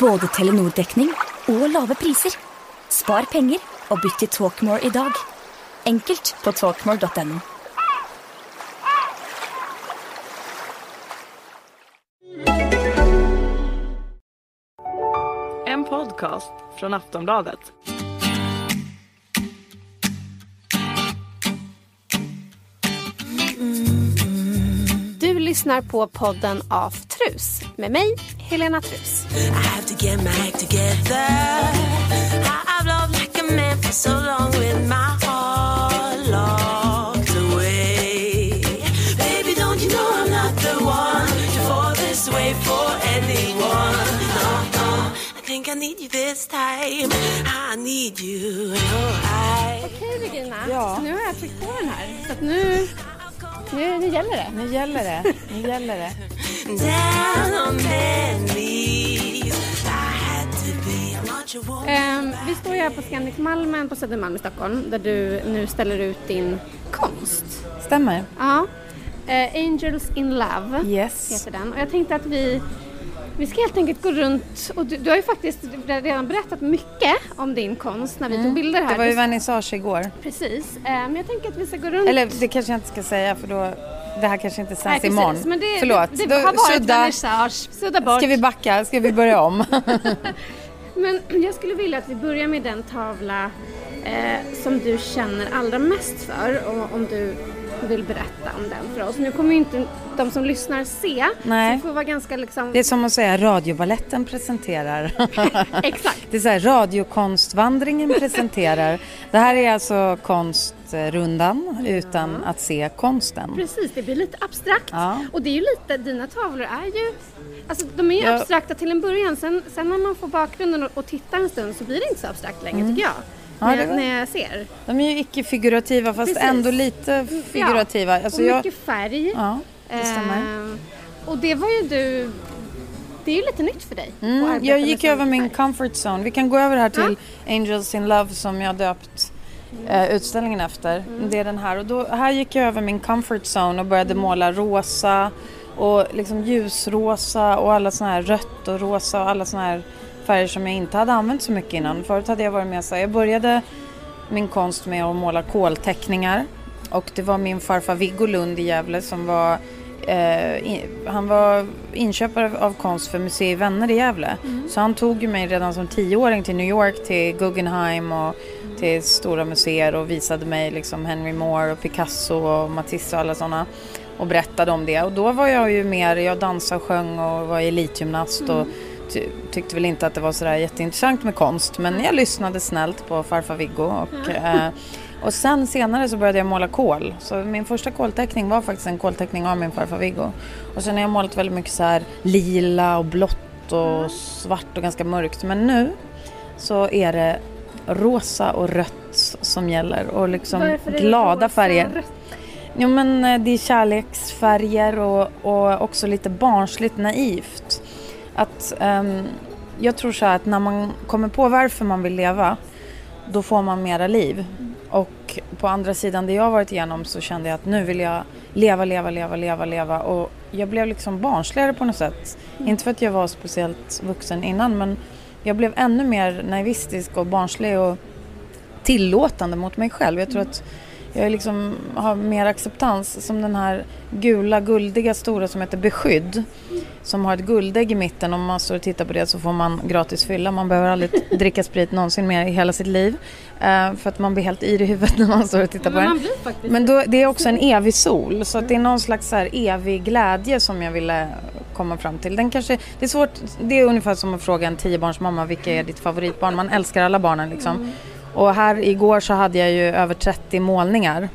Både Telenor-dekning og lave priser. Spar penger og bytt til Talkmore i dag. Enkelt på talkmore.no. En podcast från Aftonbladet. Du lyssnar på podden Aftrus med mig, Helena Trus. I have to get my act together. I- I've loved like a man for so long with my heart locked away. Baby, don't you know I'm not the one to fall this way for anyone? No, no, I think I need you this time. I need you. No, I. Okej Regina, Ja. nu har jag tryckt på den här. Så att nu, nu, nu gäller det. Nu gäller det. Nu gäller det. Ehm, vi står ju här på Scandic Malmen på Södermalm i Stockholm där du nu ställer ut din konst. Stämmer. Ja. Eh, Angels in Love Yes. heter den. Och jag tänkte att vi, vi ska helt enkelt gå runt och du, du har ju faktiskt redan berättat mycket om din konst när vi tog bilder här. Mm. Det var ju vernissage igår. Precis. Eh, men jag tänker att vi ska gå runt. Eller det kanske jag inte ska säga för då det här kanske inte sänds precis. imorgon. Men det, Förlåt. det, det har varit sudda. vernissage. Sudda bort. Ska vi backa? Ska vi börja om? Men jag skulle vilja att vi börjar med den tavla eh, som du känner allra mest för och om du vill berätta om den för oss. Nu kommer ju inte de som lyssnar se, Nej. så det får vara ganska liksom... Det är som att säga radiobaletten presenterar. Exakt. Det är så här, radiokonstvandringen presenterar. Det här är alltså konstrundan utan att se konsten. Precis, det blir lite abstrakt. Ja. Och det är ju lite, dina tavlor är ju, alltså de är ju Ja. abstrakta till en början. Sen, sen när man får bakgrunden och, och tittar en stund så blir det inte så abstrakt längre tycker jag. Mm. Ja, när, var- när jag ser. De är ju icke-figurativa fast Precis. ändå lite figurativa. Ja, Alltså och jag, mycket färg. ja, det stämmer. Ehm, och det var ju du, det är ju lite nytt för dig. Mm, jag gick över min färg. comfort zone. Vi kan gå över här till Angels in Love som jag döpt eh, utställningen efter. Mm. Det är den här. Och då, här gick jag över min comfort zone och började måla rosa och liksom ljusrosa och alla såna här rött och rosa och alla såna här färger som jag inte hade använt så mycket innan. Förut hade jag varit med så jag började min konst med att måla kolteckningar och det var min farfar Viggo Lund i Gävle som var eh, han var inköpare av konst för Museet Vänner i Gävle. Så han tog mig redan som tioåring till New York, till Guggenheim och till stora museer och visade mig liksom Henry Moore och Picasso och Matisse och alla sådana och berättade om det. Och då var jag ju mer, jag dansade och sjöng och var elitgymnast och ty- tyckte väl inte att det var sådär jätteintressant med konst men jag lyssnade snällt på farfar Viggo och eh, och sen senare så började jag måla kol. Så min första kolteckning var faktiskt en kolteckning av min farfar Viggo. Och sen har jag målat väldigt mycket så här lila och blått och svart och ganska mörkt. Men nu så är det rosa och rött som gäller och liksom glada färger. rött? Jo men eh, det är kärleksfärger och, och också lite barnsligt naivt. Att ehm, jag tror så här att när man kommer på varför man vill leva då får man mera liv. Och på andra sidan det jag varit igenom så kände jag att nu vill jag leva, leva, leva, leva, leva och jag blev liksom barnsligare på något sätt. Inte för att jag var speciellt vuxen innan men jag blev ännu mer naivistisk och barnslig och tillåtande mot mig själv. Jag tror att jag liksom har mer acceptans som den här gula guldiga stora som heter Beskydd. Som har ett guldägg i mitten. Om man står och tittar på det så får man gratis fylla. Man behöver aldrig dricka sprit någonsin mer i hela sitt liv. Eh, för att man blir helt yr i huvudet när man står och tittar på den. Men då, det är också en evig sol. Så att det är någon slags så evig glädje som jag ville komma fram till. Den kanske, det är svårt, det är ungefär som att fråga en tiobarnsmamma vilka är ditt favoritbarn? Man älskar alla barnen liksom. Och här igår så hade jag ju över 30 målningar.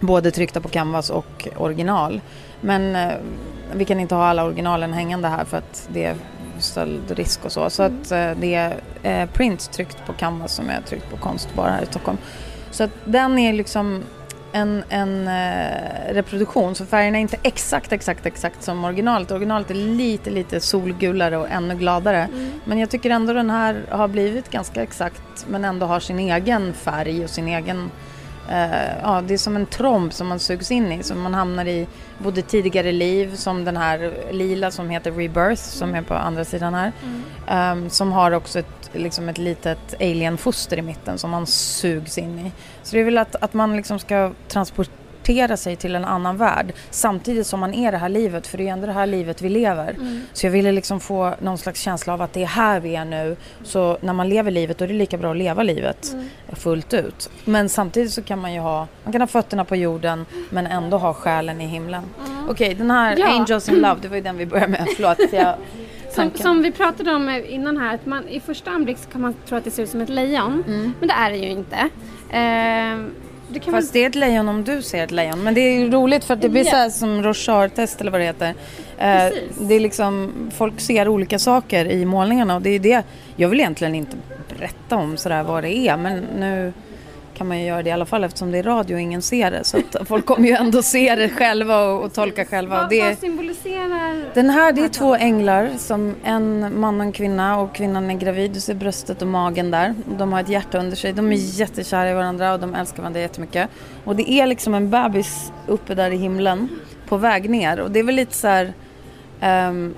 Både tryckta på canvas och original. Men eh, vi kan inte ha alla originalen hängande här för att det är stöldrisk och så. Så att eh, det är eh, print tryckt på canvas som är tryckt på Konstbar här i Stockholm. Så att den är liksom en, en eh, reproduktion så färgerna är inte exakt, exakt, exakt som originalet. Originalet är lite, lite solgulare och ännu gladare. Men jag tycker ändå den här har blivit ganska exakt men ändå har sin egen färg och sin egen eh, ja, det är som en tromb som man sugs in i. Som man hamnar i både tidigare liv, som den här lila som heter Rebirth, som är på andra sidan här. Ehm, som har också ett, liksom ett litet alienfoster i mitten som man sugs in i. Så det är väl att, att man liksom ska transportera sig till en annan värld samtidigt som man är det här livet, för det är ju ändå det här livet vi lever. Så jag ville liksom få någon slags känsla av att det är här vi är nu. Så när man lever livet då är det lika bra att leva livet fullt ut. Men samtidigt så kan man ju ha, man kan ha fötterna på jorden men ändå ha själen i himlen. Okej, den här Ja. Angels in Love, det var ju den vi började med. Förlåt. Jag, Som, som vi pratade om innan här, att man, i första anblick kan man tro att det ser ut som ett lejon, Mm. men det är det ju inte. Eh, det Fast det är ett lejon om du ser ett lejon. Men det är roligt för att det blir Ja. så här som Rorschach-test eller vad det heter. Eh, Precis. det är liksom, folk ser olika saker i målningarna och det är det. Jag vill egentligen inte berätta om sådär vad det är men nu kan man ju göra det i alla fall eftersom det är radio och ingen ser det. Så folk kommer ju ändå se det själva och, och tolka själva. Vad, det, vad symboliserar... den här, det är två änglar, som en man och en kvinna och kvinnan är gravid. Du ser bröstet och magen där. De har ett hjärta under sig. De är jättekära i varandra och de älskar varandra jättemycket. Och det är liksom en bebis uppe där i himlen på väg ner. Och det är väl lite så här... ehm,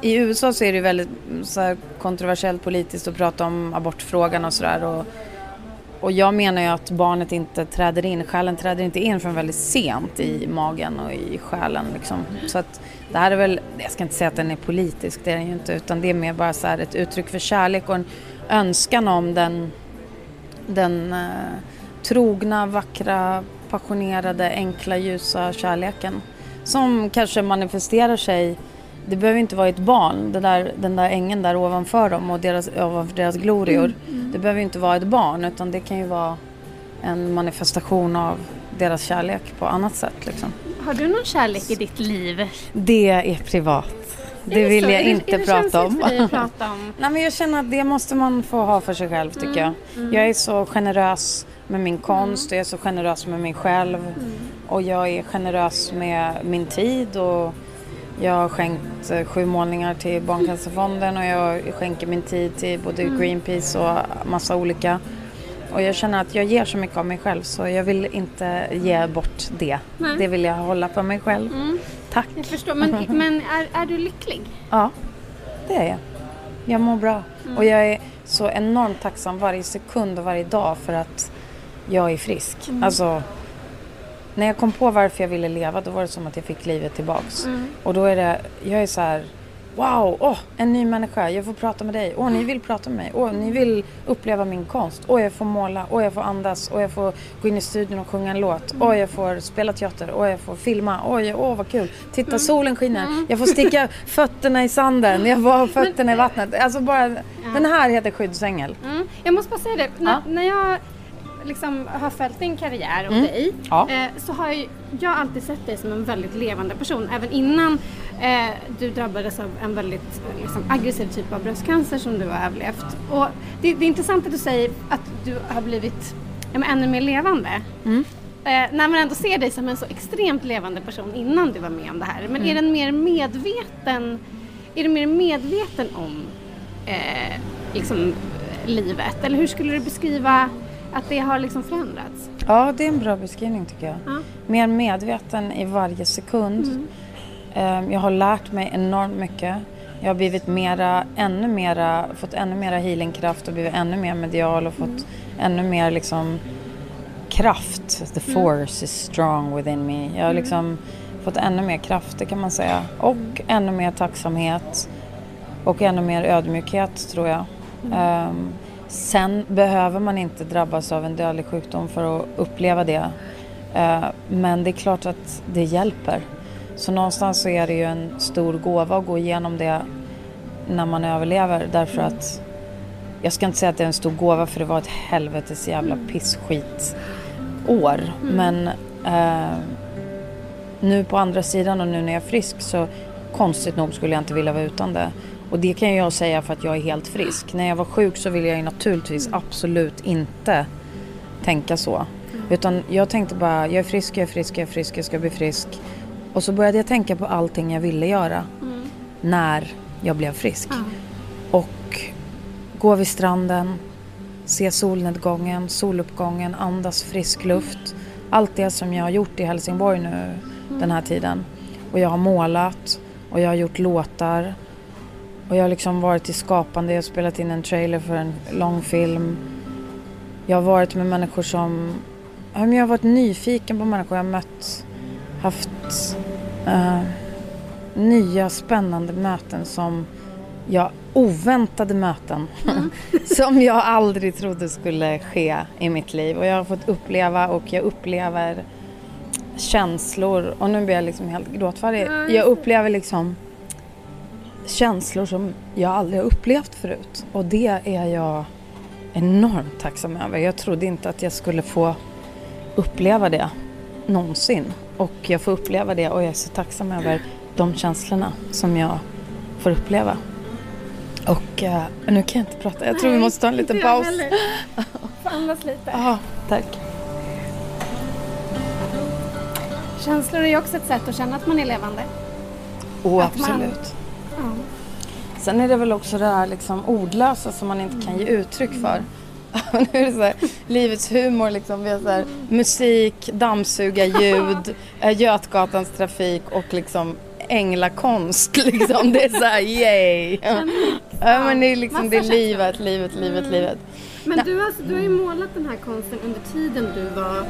I USA så är det ju väldigt så här, kontroversiellt politiskt att prata om abortfrågan och sådär. Och, jag menar ju att barnet inte träder in, själen träder inte in förrän väldigt sent i magen och i själen. Liksom. Så att det här är väl, jag ska inte säga att den är politisk, det är den ju inte, utan det är mer bara så här ett uttryck för kärlek och en önskan om den, den eh, trogna, vackra, passionerade, enkla, ljusa kärleken. Som kanske manifesterar sig det behöver inte vara ett barn, det där, den där ängen där ovanför dem och deras, ovanför deras glorior. Det behöver inte vara ett barn utan det kan ju vara en manifestation av deras kärlek på annat sätt. Liksom. Har du någon kärlek i ditt liv? Det är privat. Det, Är vill så? jag Är det- inte det prata om. prata om? Nej, men jag känner att det måste man få ha för sig själv tycker jag. Jag är så generös med min konst och jag är så generös med mig själv. Och jag är generös med min tid och jag har skänkt eh, sju målningar till Barncancerfonden och jag skänker min tid till både Greenpeace och massa olika. Och jag känner att jag ger så mycket av mig själv så jag vill inte ge bort det. Nej. Det vill jag hålla för mig själv. Tack. Jag förstår, men, men är, är du lycklig? Ja, det är jag. Jag mår bra. Och jag är så enormt tacksam varje sekund och varje dag för att jag är frisk. Alltså, när jag kom på varför jag ville leva då var det som att jag fick livet tillbaks. Och då är det, jag är så här, wow, åh, en ny människa, jag får prata med dig. Åh, ni vill prata med mig. Åh, ni vill uppleva min konst. Åh, jag får måla. Åh, jag får andas. Åh, jag får gå in i studion och sjunga en låt. Åh, jag får spela teater. Åh, jag får filma. Åh, åh vad kul. Titta, solen skiner. Jag får sticka fötterna i sanden. Jag får ha fötterna i vattnet. Alltså bara, den här heter skyddsängel. Mm. Jag måste bara säga det, när, Ja. när jag liksom har följt din karriär och dig Mm. Ja. eh, så har jag, jag har alltid sett dig som en väldigt levande person. Även innan eh, du drabbades av en väldigt liksom, aggressiv typ av bröstcancer som du har överlevt. Och det, det är intressant att du säger att du har blivit ja, ännu mer levande. Mm. Eh, när man ändå ser dig som en så extremt levande person innan du var med om det här. Men Mm. är den mer medveten, är du mer medveten om eh, liksom, livet? Eller hur skulle du beskriva att det har liksom förändrats? Ja, det är en bra beskrivning tycker jag. Ja. Mer medveten i varje sekund. Ehm, Jag har lärt mig enormt mycket. Jag har blivit mera, ännu mera, fått ännu mera healingkraft och blivit ännu mer medial och fått ännu mer liksom kraft. The force is strong within me. Jag har liksom fått ännu mer kraft, det kan man säga. Och ännu mer tacksamhet. Och ännu mer ödmjukhet tror jag. Ehm, sen behöver man inte drabbas av en dödlig sjukdom för att uppleva det. Eh, men det är klart att det hjälper. Så någonstans så är det ju en stor gåva att gå igenom det när man överlever. Därför att jag ska inte säga att det är en stor gåva för det var ett helvetes jävla pissskit år. Men eh, nu på andra sidan och nu när jag är frisk så konstigt nog skulle jag inte vilja vara utan det. Och det kan jag säga för att jag är helt frisk. När jag var sjuk så ville jag ju naturligtvis absolut inte tänka så. Utan jag tänkte bara, jag är frisk, jag är frisk, jag är frisk, jag ska bli frisk. Och så började jag tänka på allting jag ville göra när jag blev frisk. Och gå vid stranden, se solnedgången, soluppgången, andas frisk luft. Allt det som jag har gjort i Helsingborg nu den här tiden. Och jag har målat och jag har gjort låtar. Och jag har liksom varit i skapande, jag har spelat in en trailer för en lång film. Jag har varit med människor som... ja, Jag har varit nyfiken på människor jag har mött. Haft eh, nya spännande möten som jag... Oväntade möten. som jag aldrig trodde skulle ske i mitt liv. Och jag har fått uppleva och jag upplever känslor. Och nu blir jag liksom helt gråtfärdig. Jag upplever liksom känslor som jag aldrig har upplevt förut. Och det är jag enormt tacksam över. Jag trodde inte att jag skulle få uppleva det någonsin. Och jag får uppleva det och jag är så tacksam över de känslorna som jag får uppleva. Och eh, nu kan jag inte prata. Jag tror vi måste ta en liten paus. Får andas lite. Ja, tack. Känslor är ju också ett sätt att känna att man är levande. Oh, Att man- Mm. Sen är det väl också det här liksom ordlösa som man inte kan ge uttryck för. nu är det så här, livets humor liksom. Vi har så här, musik, dammsugarljud, eh, Götgatans trafik och liksom änglakonst. Liksom. Det är så här, yay! Ja, men det är liksom det är livet, livet, livet, livet. Men du, har alltså, du har ju målat den här konsten under tiden du var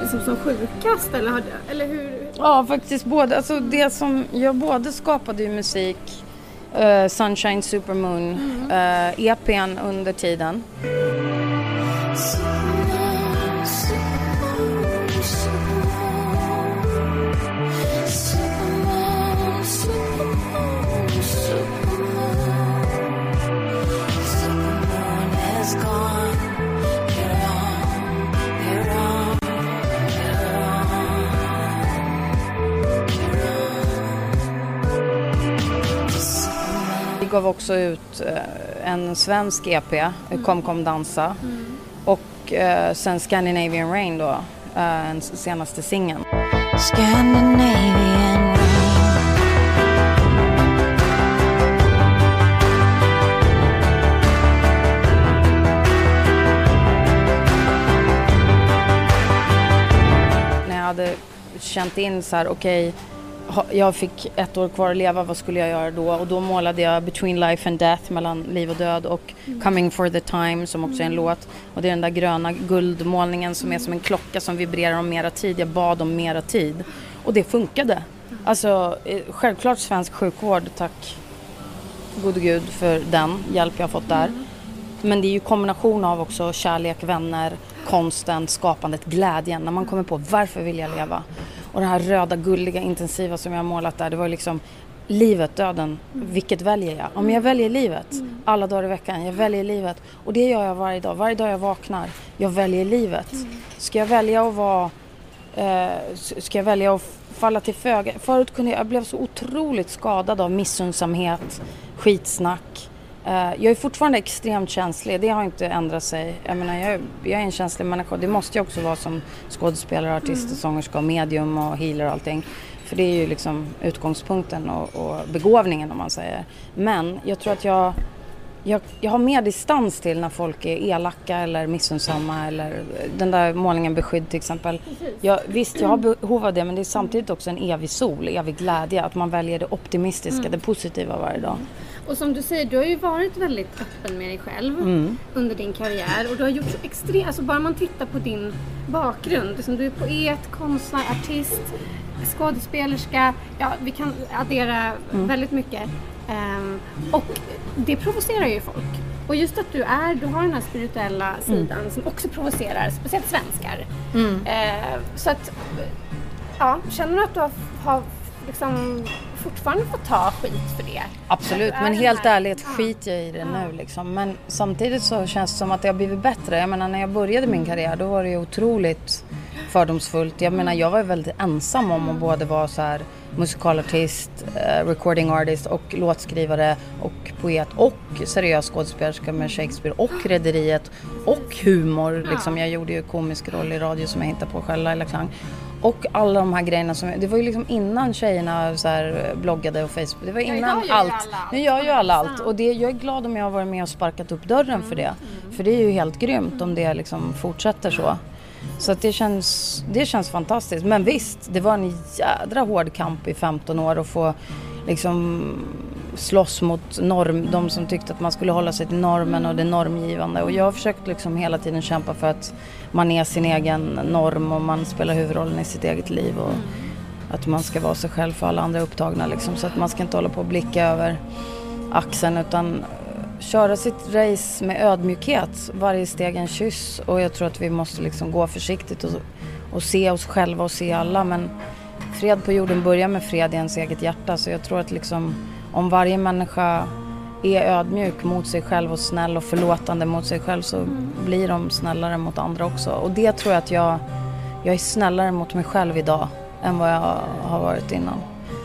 liksom som sjukast eller, har eller hur? Ja, faktiskt både. Alltså det som, jag både skapade ju musik, eh, Sunshine Supermoon, eh, EPn under tiden. Gav också ut eh, en svensk EP, eh, Kom kom dansa. Och eh, sen Scandinavian Rain då, eh, den senaste singeln. Hade känt in så här, okej, ha- jag fick ett år kvar att leva, vad skulle jag göra då? Och då målade jag Between Life and Death, mellan liv och död och Coming for the Time som också är en låt. Och det är den där gröna guldmålningen som är som en klocka som vibrerar om mera tid. Jag bad om mera tid. Och det funkade. Alltså eh, självklart svensk sjukvård, tack gode gud för den hjälp jag har fått där. Men det är ju kombination av också kärlek, vänner, konsten, skapandet, glädjen. När man kommer på varför vill jag leva? Och det här röda, gulliga, intensiva som jag har målat där. Det var liksom livet, döden. Vilket väljer jag? Om jag väljer livet alla dagar i veckan. Jag väljer livet. Och det gör jag varje dag. Varje dag jag vaknar. Jag väljer livet. Ska jag välja att vara eh, ska jag välja att falla till föga. Förut kunde jag, jag blev så otroligt skadad av missundsamhet, skitsnack. Eh, jag är fortfarande extremt känslig, det har inte ändrat sig. Jag menar, jag, är- jag är en känslig människa. Det måste jag också vara som skådespelare, artist, och sångerska, och medium och healer och allting. För det är ju liksom utgångspunkten och, och begåvningen om man säger. Men jag tror att jag jag, jag har mer distans till när folk är elaka eller missundsamma eller den där målningen beskydd till exempel. Jag, visst, jag har behov av det men det är samtidigt också en evig sol, evig glädje. Att man väljer det optimistiska, det positiva varje dag. Och som du säger, du har ju varit väldigt öppen med dig själv Mm. under din karriär och du har gjort så extremt, alltså bara man tittar på din bakgrund, liksom du är poet, konstnär, artist, skådespelerska, ja vi kan addera Mm. väldigt mycket. Ehm, och det provocerar ju folk. Och just att du är, du har den här spirituella Mm. sidan som också provocerar, speciellt svenskar. Ehm, så att, ja, känner du att du har, har liksom fortfarande fått ta skit för det? Absolut, men helt här- ärligt skiter jag i det nu liksom. Men samtidigt så känns det som att det har blivit bättre. Jag menar när jag började min karriär då var det ju otroligt fördomsfullt. Jag menar jag var väldigt ensam om att både vara så här musikalartist, eh, recording artist och låtskrivare och poet och seriös skådespelerska med Shakespeare och Rederiet och humor. Liksom. Jag gjorde ju komisk roll i radio som jag hittade på själv, Laila Klang. Och alla de här grejerna som, det var ju liksom innan tjejerna så här bloggade och Facebook. Det var innan ju allt. alla. Nu gör ju alla allt och det, jag är glad om jag har varit med och sparkat upp dörren för det. För det är ju helt grymt om det liksom fortsätter så. Så att det, känns, det känns fantastiskt. Men visst, det var en jädra hård kamp i 15 år att få liksom slåss mot norm, de som tyckte att man skulle hålla sig till normen och det normgivande. Och jag har försökt liksom hela tiden kämpa för att man är sin egen norm och man spelar huvudrollen i sitt eget liv. Och att man ska vara sig själv för alla andra upptagna liksom. Så att man ska inte hålla på och blicka över axeln utan köra sitt race med ödmjukhet. Varje steg en kyss och jag tror att vi måste liksom gå försiktigt och, och se oss själva och se alla. Men fred på jorden börjar med fred i ens eget hjärta så jag tror att liksom om varje människa är ödmjuk mot sig själv och snäll och förlåtande mot sig själv så blir de snällare mot andra också. Och det tror jag att jag, jag är snällare mot mig själv idag än vad jag har varit innan.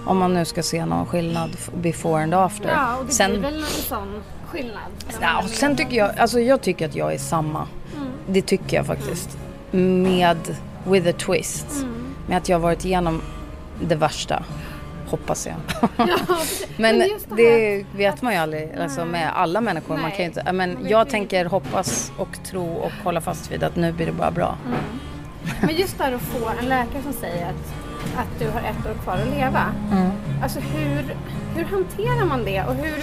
Om man nu ska se någon skillnad before and after. Ja, och det Sen- blir väl en sån skillnad. Ja, och sen tycker jag, alltså jag tycker att jag är samma. Det tycker jag faktiskt. Med, with a twist. Med att jag har varit igenom det värsta. Hoppas jag. men Men just det det vet man ju aldrig alltså, med alla människor. Man kan inte, ja, men jag tänker hoppas och tro och hålla fast vid att nu blir det bara bra. Men just där att få en läkare som säger att, att du har ett år kvar att leva. Mm. Alltså hur, hur hanterar man det och hur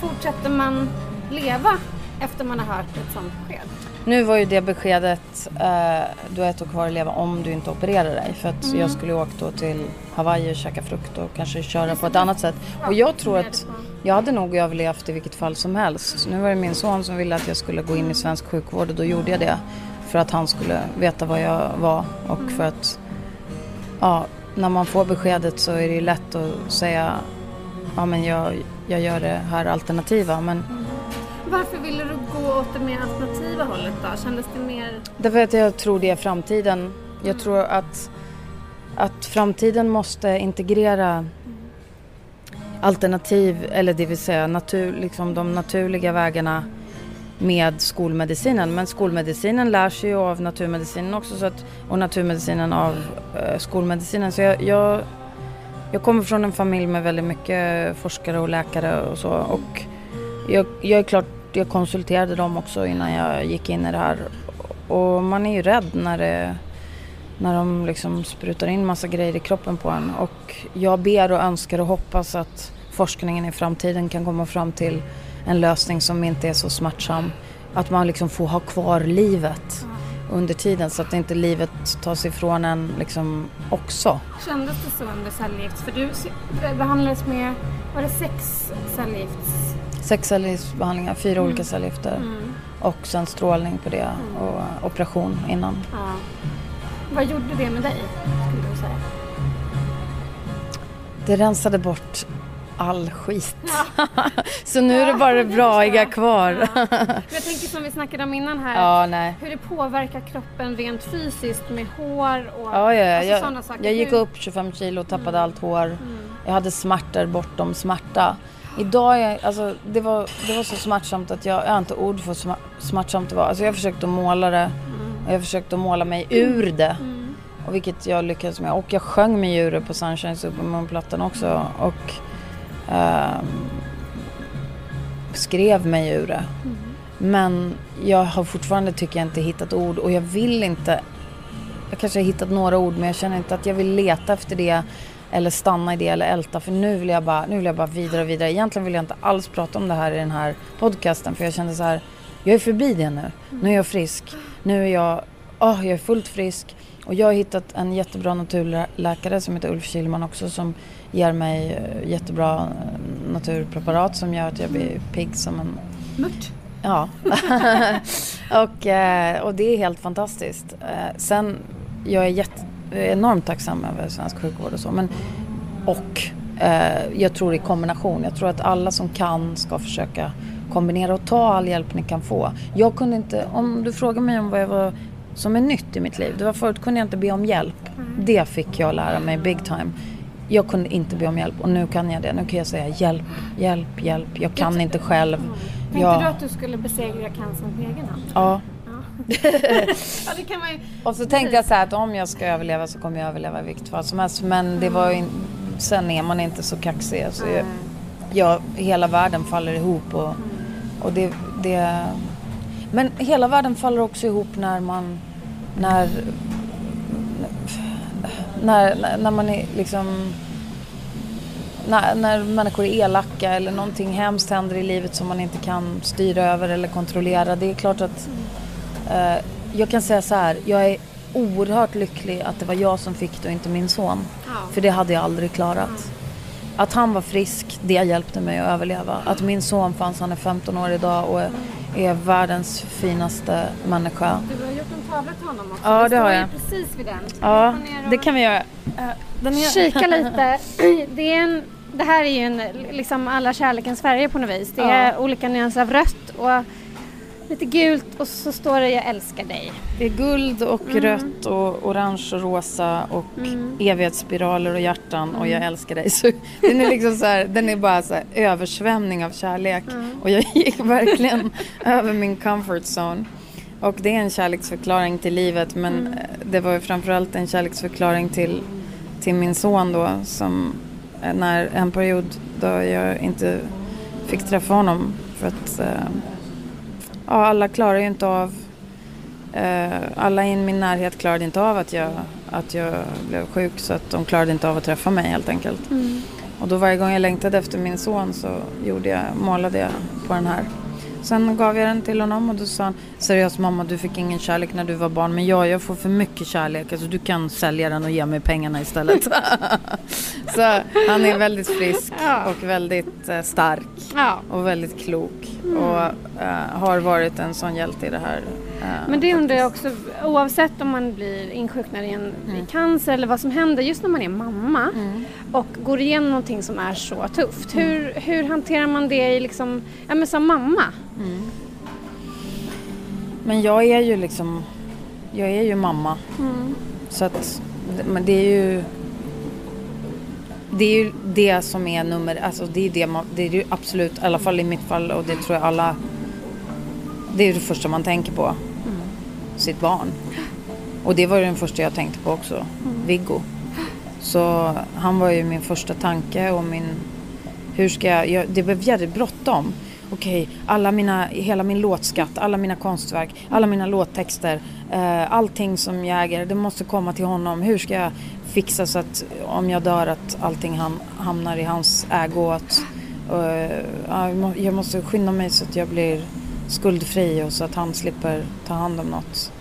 fortsätter man leva efter man har hört ett sånt besked? Nu var ju det beskedet, eh, du har ett år kvar att leva om du inte opererar dig. För att jag skulle åkt då till Hawaii och käka frukt och kanske köra på ett annat sätt. Och jag tror att jag hade nog överlevt i vilket fall som helst. Nu var det min son som ville att jag skulle gå in i svensk sjukvård och då gjorde jag det. För att han skulle veta vad jag var och för att ja, när man får beskedet så är det ju lätt att säga ja men jag, jag gör det här alternativa. Men varför ville du gå åt det mer alternativa hållet då? Kändes det mer... Därför att jag tror det är framtiden. Jag tror att, att framtiden måste integrera alternativ, eller det vill säga natur, liksom de naturliga vägarna med skolmedicinen. Men skolmedicinen lär sig ju av naturmedicinen också så att, och naturmedicinen av eh, skolmedicinen. Så jag, jag, jag kommer från en familj med väldigt mycket forskare och läkare och så. Och jag, jag är klart, jag konsulterade dem också innan jag gick in i det här. Och man är ju rädd när, det, när de liksom sprutar in massa grejer i kroppen på en. Och jag ber och önskar och hoppas att forskningen i framtiden kan komma fram till en lösning som inte är så smärtsam. Att man liksom får ha kvar livet under tiden så att inte livet tas ifrån en liksom också. Kändes det så under cellgift? För du behandlades med, var det sex cellgifts... Sex cellgiftsbehandlingar, fyra olika cellgifter. Och sen strålning på det och operation innan. Ja. Vad gjorde det med dig, skulle du säga? Det rensade bort all skit. så nu är det bara det braiga kvar. Men jag tänker som vi snackade om innan här. ja, nej. Hur det påverkar kroppen rent fysiskt med hår och Ja, ja, ja. alltså sådana Jag, saker. jag gick upp 25 kilo och tappade allt hår. Jag hade smärtor bortom smärta. Idag är alltså, det, var, det var så smärtsamt att jag, jag har inte ord för hur smärtsamt det var. Alltså jag försökte måla det och jag försökte måla mig ur det. Och vilket jag lyckades med. Och jag sjöng ur det på Sunshine Supermoon-plattan också. Och ehm, skrev mig ur det. Men jag har fortfarande, tycker jag, inte hittat ord och jag vill inte jag kanske har hittat några ord men jag känner inte att jag vill leta efter det eller stanna i det eller älta för nu vill jag bara, nu vill jag bara vidare och vidare. Egentligen vill jag inte alls prata om det här i den här podcasten för jag kände så här, jag är förbi det nu. Nu är jag frisk. Nu är jag, åh, jag är fullt frisk. Och jag har hittat en jättebra naturläkare som heter Ulf Kilman också som ger mig eh, jättebra eh, naturpreparat som gör att jag blir pigg som en Mört. Ja. och, eh, och det är helt fantastiskt. Sen, jag är jätte, enormt tacksam över svensk sjukvård och så. Men, och eh, jag tror i kombination. Jag tror att alla som kan ska försöka kombinera och ta all hjälp ni kan få. Jag kunde inte, om du frågar mig om vad jag var som är nytt i mitt liv. Det var förut kunde jag inte be om hjälp. Det fick jag lära mig big time. Jag kunde inte be om hjälp och nu kan jag det. Nu kan jag säga hjälp, hjälp, hjälp. Jag kan inte själv. Tänkte Jag- du att du skulle besegra cancern på egen hand? Ja, Ja, det kan man ju... Och så tänkte jag så här att om jag ska överleva så kommer jag överleva i vilket fall som helst. Men det var ju, in- sen är man inte så kaxig. Så jag, jag, hela världen faller ihop och, och det, det... Men hela världen faller också ihop när man... När... När, när, när man är liksom... När, när människor är elaka eller någonting hemskt händer i livet som man inte kan styra över eller kontrollera. Det är klart att... Eh, jag kan säga så här, jag är oerhört lycklig att det var jag som fick det och inte min son. För det hade jag aldrig klarat. Att han var frisk, det hjälpte mig att överleva. Att min son fanns, han är 15 år idag och är, är världens finaste människa. Du har gjort en tavla till honom också. Ja, det har ju jag. precis vid den. Ja, det kan vi göra. Den är... Kika lite. Det, är en, det här är ju en, liksom alla kärlekens färger på något vis. Det är Ja. olika nyanser av rött och lite gult och så står det jag älskar dig. Det är guld och Mm. rött och orange och rosa och evighetsspiraler och hjärtan och jag Mm. älskar dig. Så den är liksom så här, den är bara så här översvämning av kärlek. Mm. Och jag gick verkligen över min comfort zone. Och det är en kärleksförklaring till livet men Mm. eh, det var ju framförallt en kärleksförklaring till, till min son då som eh, när en period då jag inte fick träffa honom för att eh, ja, alla klarar ju inte av eh, alla i min närhet klarade inte av att jag, att jag blev sjuk så att de klarade inte av att träffa mig helt enkelt. Och då varje gång jag längtade efter min son så gjorde jag, målade jag på den här. Sen gav jag den till honom och då sa han Seriöst mamma du fick ingen kärlek när du var barn men jag, jag får för mycket kärlek. Alltså du kan sälja den och ge mig pengarna istället. så han är väldigt frisk Ja. och väldigt eh, stark Ja. och väldigt klok. Och eh, har varit en sån hjälte i det här. Men det undrar jag också, oavsett om man blir insjuknad i en Mm. cancer eller vad som händer just när man är mamma och går igenom någonting som är så tufft. Mm. Hur, hur hanterar man det i liksom, ja, men som mamma? Men jag är ju liksom, jag är ju mamma. Så att, men det är ju det är ju det som är nummer, alltså det är det man, det är ju absolut, i alla fall i mitt fall och det tror jag alla, det är det första man tänker på. Sitt barn. Och det var ju den första jag tänkte på också, Viggo. Så han var ju min första tanke och min, hur ska jag, jag det blev jävligt bråttom. Okej, alla mina, hela min låtskatt, alla mina konstverk, alla mina låttexter, eh, allting som jag äger, det måste komma till honom. Hur ska jag fixa så att om jag dör att allting ham, hamnar i hans ägo? Att, eh, jag måste skynda mig så att jag blir skuldfri och så att han slipper ta hand om något.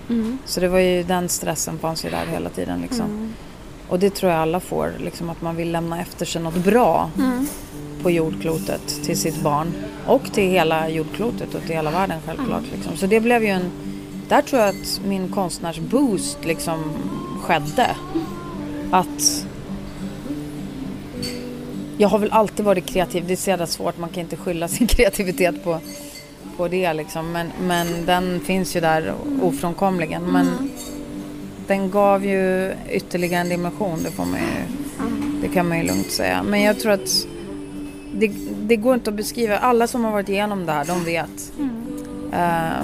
Så det var ju den stressen fanns ju där hela tiden liksom. Och det tror jag alla får, liksom att man vill lämna efter sig något bra på jordklotet till sitt barn. Och till hela jordklotet och till hela världen självklart. Liksom. Så det blev ju en... Där tror jag att min konstnärsboost liksom skedde. Att... Jag har väl alltid varit kreativ. Det är så jävla svårt. Man kan inte skylla sin kreativitet på, på det liksom. Men, men den finns ju där ofrånkomligen. Men den gav ju ytterligare en dimension. Det, får man ju, det kan man ju lugnt säga. Men jag tror att det, det går inte att beskriva. Alla som har varit igenom det här, de vet. Eh,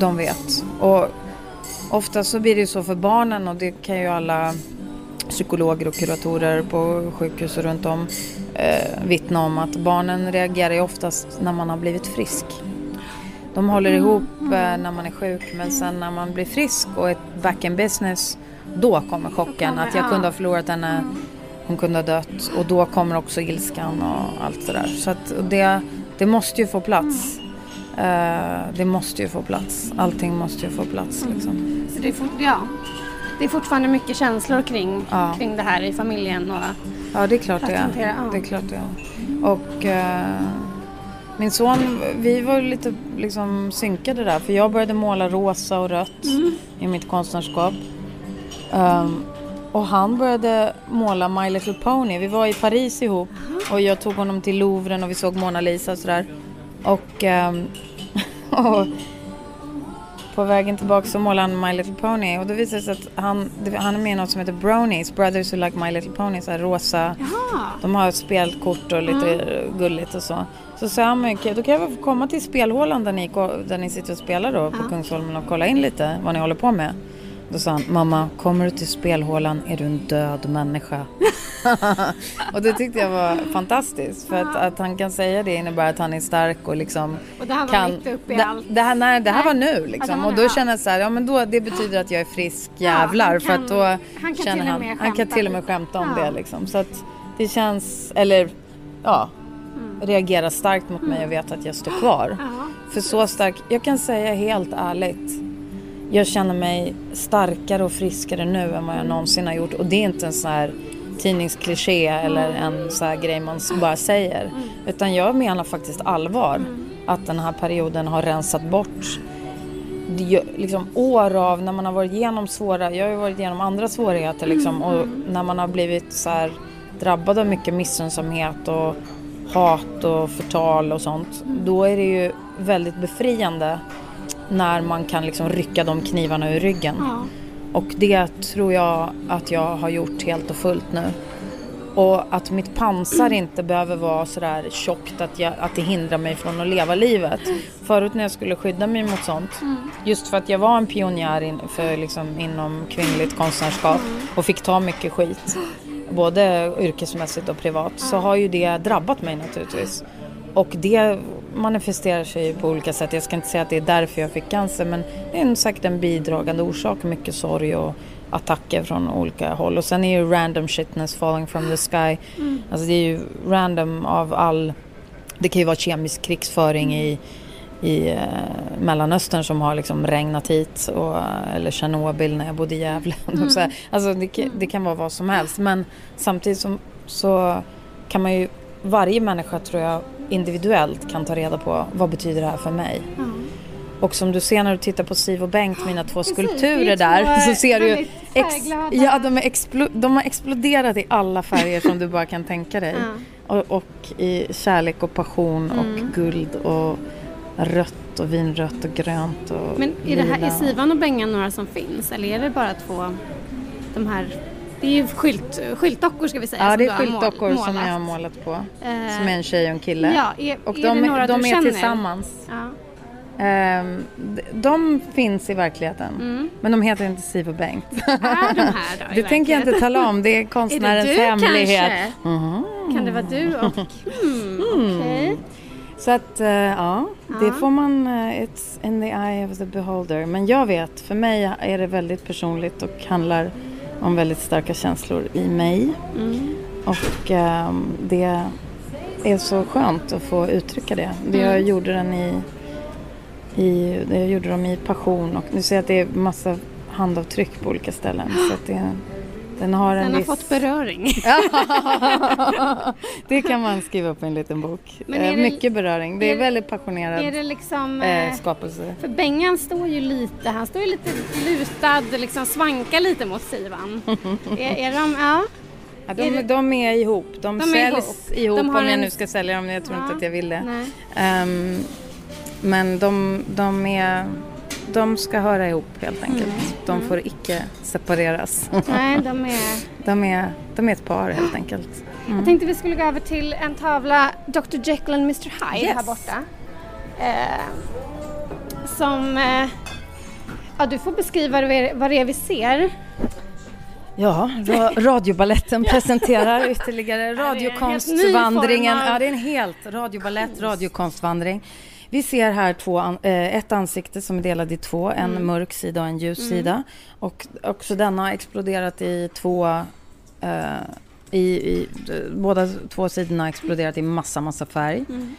de vet. Och ofta så blir det ju så för barnen och det kan ju alla psykologer och kuratorer på sjukhus och runt om eh, vittna om att barnen reagerar ju oftast när man har blivit frisk. De håller ihop eh, när man är sjuk men sen när man blir frisk och är back in business då kommer chocken att jag kunde ha förlorat henne, hon kunde ha dött och då kommer också ilskan och allt sådär. Så att det, det måste ju få plats. Eh, det måste ju få plats. Allting måste ju få plats liksom. Så det, fort, ja, det är fortfarande mycket känslor kring, Ja. kring det här i familjen. Och, Ja, det är klart det är. hantera, ja. Det är klart det är. Och eh, min son, vi var lite liksom synkade där. För jag började måla rosa och rött Mm. i mitt konstnärskap. Ehm, och han började måla My Little Pony. Vi var i Paris ihop och jag tog honom till Louvren och vi såg Mona Lisa och sådär. Och, och på vägen tillbaka så målade han My Little Pony och då visade det sig att han, han är med i något som heter Bronies, Brothers Who Like My Little Pony, så här rosa. De har ett spelkort och lite gulligt och så. Så sa han, då kan jag väl komma till spelhålan där ni, där ni sitter och spelar då på Kungsholmen och kolla in lite vad ni håller på med. Då sa han, mamma, kommer du till spelhålan är du en död människa. och det tyckte jag var fantastiskt. För att, att han kan säga det innebär att han är stark och liksom Och det här var kan... mitt uppe i det, allt. Det här, nej, det här Nej. var nu Ja, liksom. var och då ja. känner jag så här, ja men då, det betyder att jag är frisk Ja, jävlar. han för att då kan- han kan känner han, han kan till och med skämta om Ja. det liksom. Så att det känns, eller ja, Mm. reagera starkt mot mig och veta att jag står kvar. Ja. För så stark, jag kan säga helt ärligt. Jag känner mig starkare och friskare nu än vad jag någonsin har gjort. Och det är inte en sån här tidningskliché eller en sån här grej man bara säger. Utan jag menar faktiskt allvar. Att den här perioden har rensat bort liksom år av när man har varit igenom svåra, jag har ju varit igenom andra svårigheter liksom och när man har blivit så här drabbad av mycket missunnsamhet och hat och förtal och sånt. Då är det ju väldigt befriande när man kan liksom rycka de knivarna ur ryggen. Ja. Och det tror jag att jag har gjort helt och fullt nu. Och att mitt pansar inte behöver vara sådär tjockt att, jag, att det hindrar mig från att leva livet. Förut när jag skulle skydda mig mot sånt, just för att jag var en pionjär in, för liksom inom kvinnligt konstnärskap och fick ta mycket skit, både yrkesmässigt och privat, så har ju det drabbat mig naturligtvis. Och det manifesterar sig ju på olika sätt. Jag ska inte säga att det är därför jag fick cancer men det är säkert en bidragande orsak. Mycket sorg och attacker från olika håll. Och sen är ju random shitness falling from the sky. Alltså det är ju random av all... Det kan ju vara kemisk krigsföring i, i eh, Mellanöstern som har liksom regnat hit. Och, eller Tjernobyl när jag bodde i Gävle. Så här, alltså det, kan- det kan vara vad som helst. Men samtidigt som, så kan man ju... Varje människa tror jag individuellt kan ta reda på vad betyder det här för mig. Och som du ser när du tittar på Siv och Bengt, mina två Precis, skulpturer där, så ser du färgglada- ja, de, är explo, de har exploderat i alla färger som du bara kan tänka dig. Ja. Och, och i kärlek och passion och guld och rött och vinrött och grönt och Men är det här, är Sivan och Bengan några som finns eller är det bara två, de här, det är ju skylt, skyltdockor ska vi säga. Ja, det är skyltdockor som jag har målat på. Eh, Som är en tjej och en kille. Ja, är, och är de, det de du är tillsammans. Ja. Ehm, d- de finns i verkligheten. Mm. Men de heter inte Siv och Bengt. Är de här då? Det tänker jag inte tala om. Det är Är konstnärens det du hemlighet. Mhm. Kan det vara du och... Hmm, okej. Så att, eh, ja, det Ja. får man, eh, it's in the eye of the beholder. Men jag vet, för mig är det väldigt personligt och handlar om väldigt starka känslor i mig. Mm. Och ehm, det är så skönt att få uttrycka det. det Jag Mm. gjorde den i, i, det jag gjorde dem i passion och nu ser jag att det är massa handavtryck på olika ställen. Så att det, den har en Den har viss... fått beröring. det kan man skriva upp i en liten bok. Är Eh, det- Mycket beröring. Det är, är- väldigt passionerad är det liksom... eh, Eh, skapelse. för Bengan står ju lite, han står ju lite lutad, liksom svankar lite mot Sivan. är, är de, ja. Ja, är de, det- de är ihop. De, De är säljs ihop. ihop, De har om jag en- nu ska sälja dem. Jag tror Ja. inte att jag vill det. Nej. Ehm, men de, de, är, de ska höra ihop helt enkelt. Mm. De får icke separeras. Nej, de är... de, är, de är ett par helt enkelt. Jag tänkte vi skulle gå över till en tavla Dr Jekyll and Mr Hyde Yes. här borta. Eh, som... Eh, ja, du får beskriva vad det är- vi ser. Ja, ra, radiobaletten presenterar ytterligare radiokonstvandringen. Ja, det är en helt radiobalett, radiokonstvandring. Vi ser här två, eh, ett ansikte som är delad i två, en Mm. mörk sida och en ljus sida. Och också denna har exploderat i två, eh, i, i, eh, båda två sidorna har exploderat i massa, massa färg. Mm.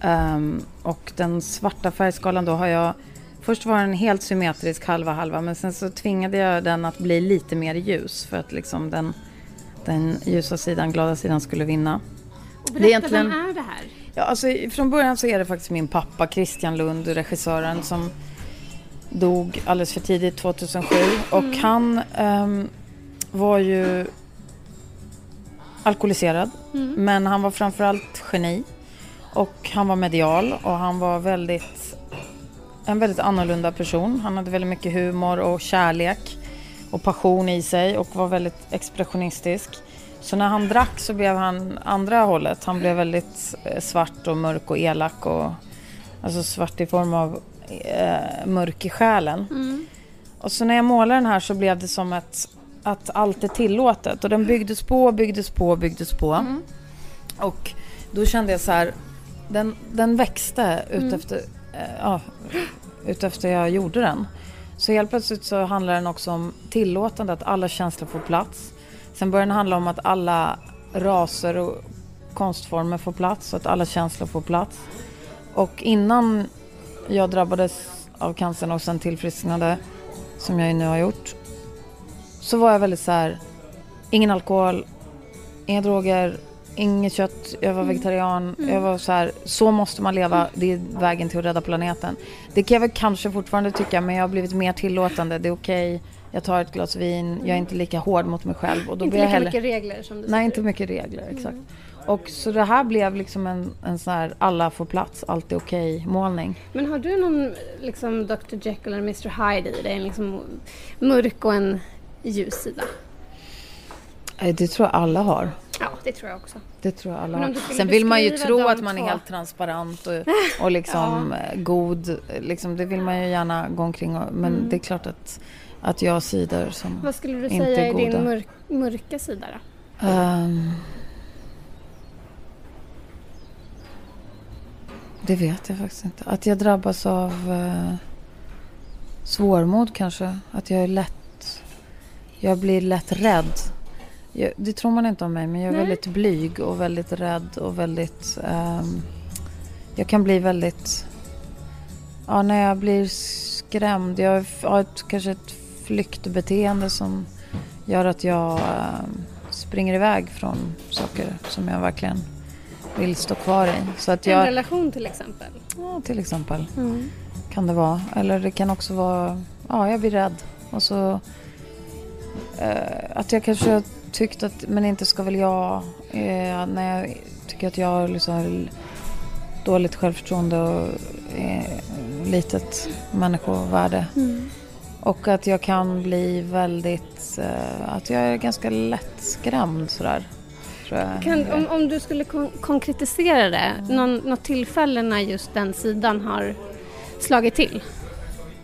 Ehm, och den svarta färgskalan då har jag Först var den helt symmetrisk halva halva men sen så tvingade jag den att bli lite mer ljus för att liksom den, den ljusa sidan, glada sidan skulle vinna. Och Det är berätta, egentligen- vem är det här? Ja, alltså, från början så är det faktiskt min pappa Christian Lund, regissören som dog alldeles för tidigt 2007 och han ehm, var ju alkoholiserad men han var framförallt geni och han var medial och han var väldigt en väldigt annorlunda person. Han hade väldigt mycket humor och kärlek och passion i sig och var väldigt expressionistisk. Så när han drack så blev han andra hållet. Han blev väldigt eh, svart och mörk och elak och alltså svart i form av eh, mörk i själen. Och så när jag målade den här så blev det som ett, att allt är tillåtet. Och den byggdes på, byggdes på, byggdes på. Och då kände jag så här, den, den växte ut efter, eh, ja, ut efter jag gjorde den. Så helt plötsligt så handlar den också om tillåtande, att alla känslor får plats. Sen börjar den handla om att alla raser och konstformer får plats, så att alla känslor får plats. Och innan jag drabbades av cancern och sen tillfrisknade, som jag nu har gjort, så var jag väldigt så här, ingen alkohol, inga droger, inget kött, jag var vegetarian. Jag var så här, så måste man leva, det är vägen till att rädda planeten. Det kan jag väl kanske fortfarande tycka, men jag har blivit mer tillåtande. Det är okej, jag tar ett glas vin, jag är inte lika hård mot mig själv. Och då Inte lika heller... mycket regler som du Nej, inte mycket regler, exakt. Och så det här blev liksom en, en sån här alla får plats, allt är okej målning. Men har du någon liksom Dr Jekyll eller Mr Hyde i dig? En liksom mörk och en ljus sida? Eh, Det tror jag alla har. Ja, det tror jag också. Det tror jag alla har. Sen vill man ju tro att man är helt transparent och, och liksom eh, god. Liksom, det vill man ju gärna gå omkring och, Men Mm. det är klart att, att jag har sidor som Vad skulle du inte säga är goda. din mörk, mörka sida då? Ehm, det vet jag faktiskt inte. Att jag drabbas av uh, svårmod kanske. Att jag är lätt... Jag blir lätt rädd. Jag, det tror man inte om mig, men jag är Nej. väldigt blyg och väldigt rädd och väldigt... ehm, jag kan bli väldigt... Ja, när jag blir skrämd. Jag har ett, kanske ett flyktbeteende som gör att jag ehm, springer iväg från saker som jag verkligen vill stå kvar i. Så att En jag, relation till exempel? ja, till exempel, Mm. kan det vara. Eller det kan också vara, ja, jag blir rädd. Och så eh, att jag kanske har tyckt att, men inte ska väl jag, eh, när jag tycker att jag har liksom dåligt självförtroende och eh, litet människovärde. Mm. Och att jag kan bli väldigt, eh, att jag är ganska lättskrämd sådär. Kan, om, om du skulle kon- konkretisera det, någon, något tillfälle när just den sidan har slagit till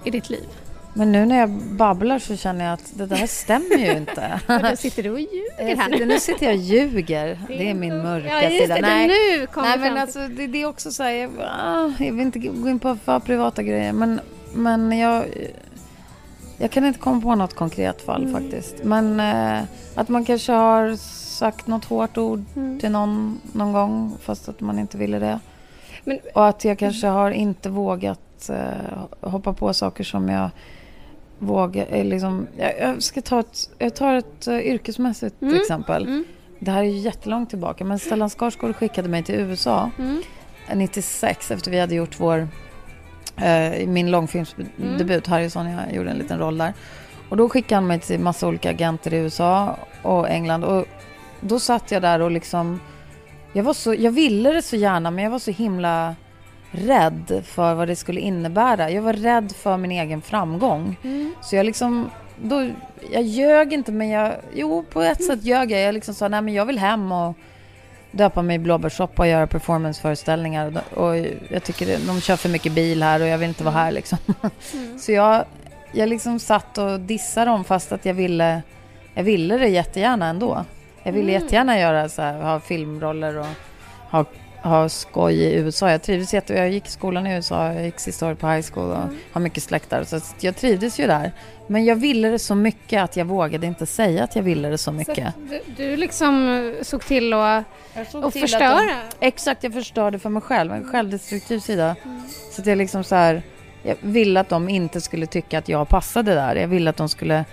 i ditt liv? Men nu när jag babblar så känner jag att det där stämmer ju inte. Då sitter du och ljuger här sitter, nu. sitter jag och ljuger. Det är min mörka ja, sida. Det, Nej, nu Nej men alltså det, det är också så här, jag, ah, jag vill inte gå in på för privata grejer men, men jag, jag kan inte komma på något konkret fall Mm. faktiskt. Men eh, att man kanske har sagt något hårt ord Mm. till någon någon gång fast att man inte ville det. Men- Och att jag kanske har inte vågat eh, hoppa på saker som jag vågar, eh, liksom, jag, jag ska ta ett, jag tar ett uh, yrkesmässigt Mm. exempel. Mm. Det här är ju jättelångt tillbaka men Stellan Skarsgård skickade mig till USA Mm. 96 efter vi hade gjort vår eh, min långfilmsdebut Harrison, jag gjorde en liten roll där. Och då skickade han mig till massa olika agenter i USA och England och då satt jag där och liksom jag var så, jag ville det så gärna men jag var så himla rädd för vad det skulle innebära. Jag var rädd för min egen framgång. Mm. Så jag liksom, då, jag ljög inte men jag, jo på ett sätt ljög jag. Jag liksom sa nej men jag vill hem och döpa mig i blåbärssoppa och göra performanceföreställningar. Och jag tycker de kör för mycket bil här och jag vill inte vara här liksom. Så jag, jag liksom satt och dissade dem fast att jag ville, jag ville det jättegärna ändå. Jag ville jättegärna göra så här, ha filmroller och ha, ha skoj i USA. Jag trivdes jätte... Jag gick i skolan i USA, jag gick sista året på high school och har mycket släkt där. Så att jag trivdes ju där. Men jag ville det så mycket att jag vågade inte säga att jag ville det så Så mycket. att du, du liksom eh, såg till att Och och förstöra? Exakt, jag förstörde för mig själv. En självdestruktiv sida. Så att jag liksom så här... Jag ville att de inte skulle tycka att jag passade där. Jag ville att de skulle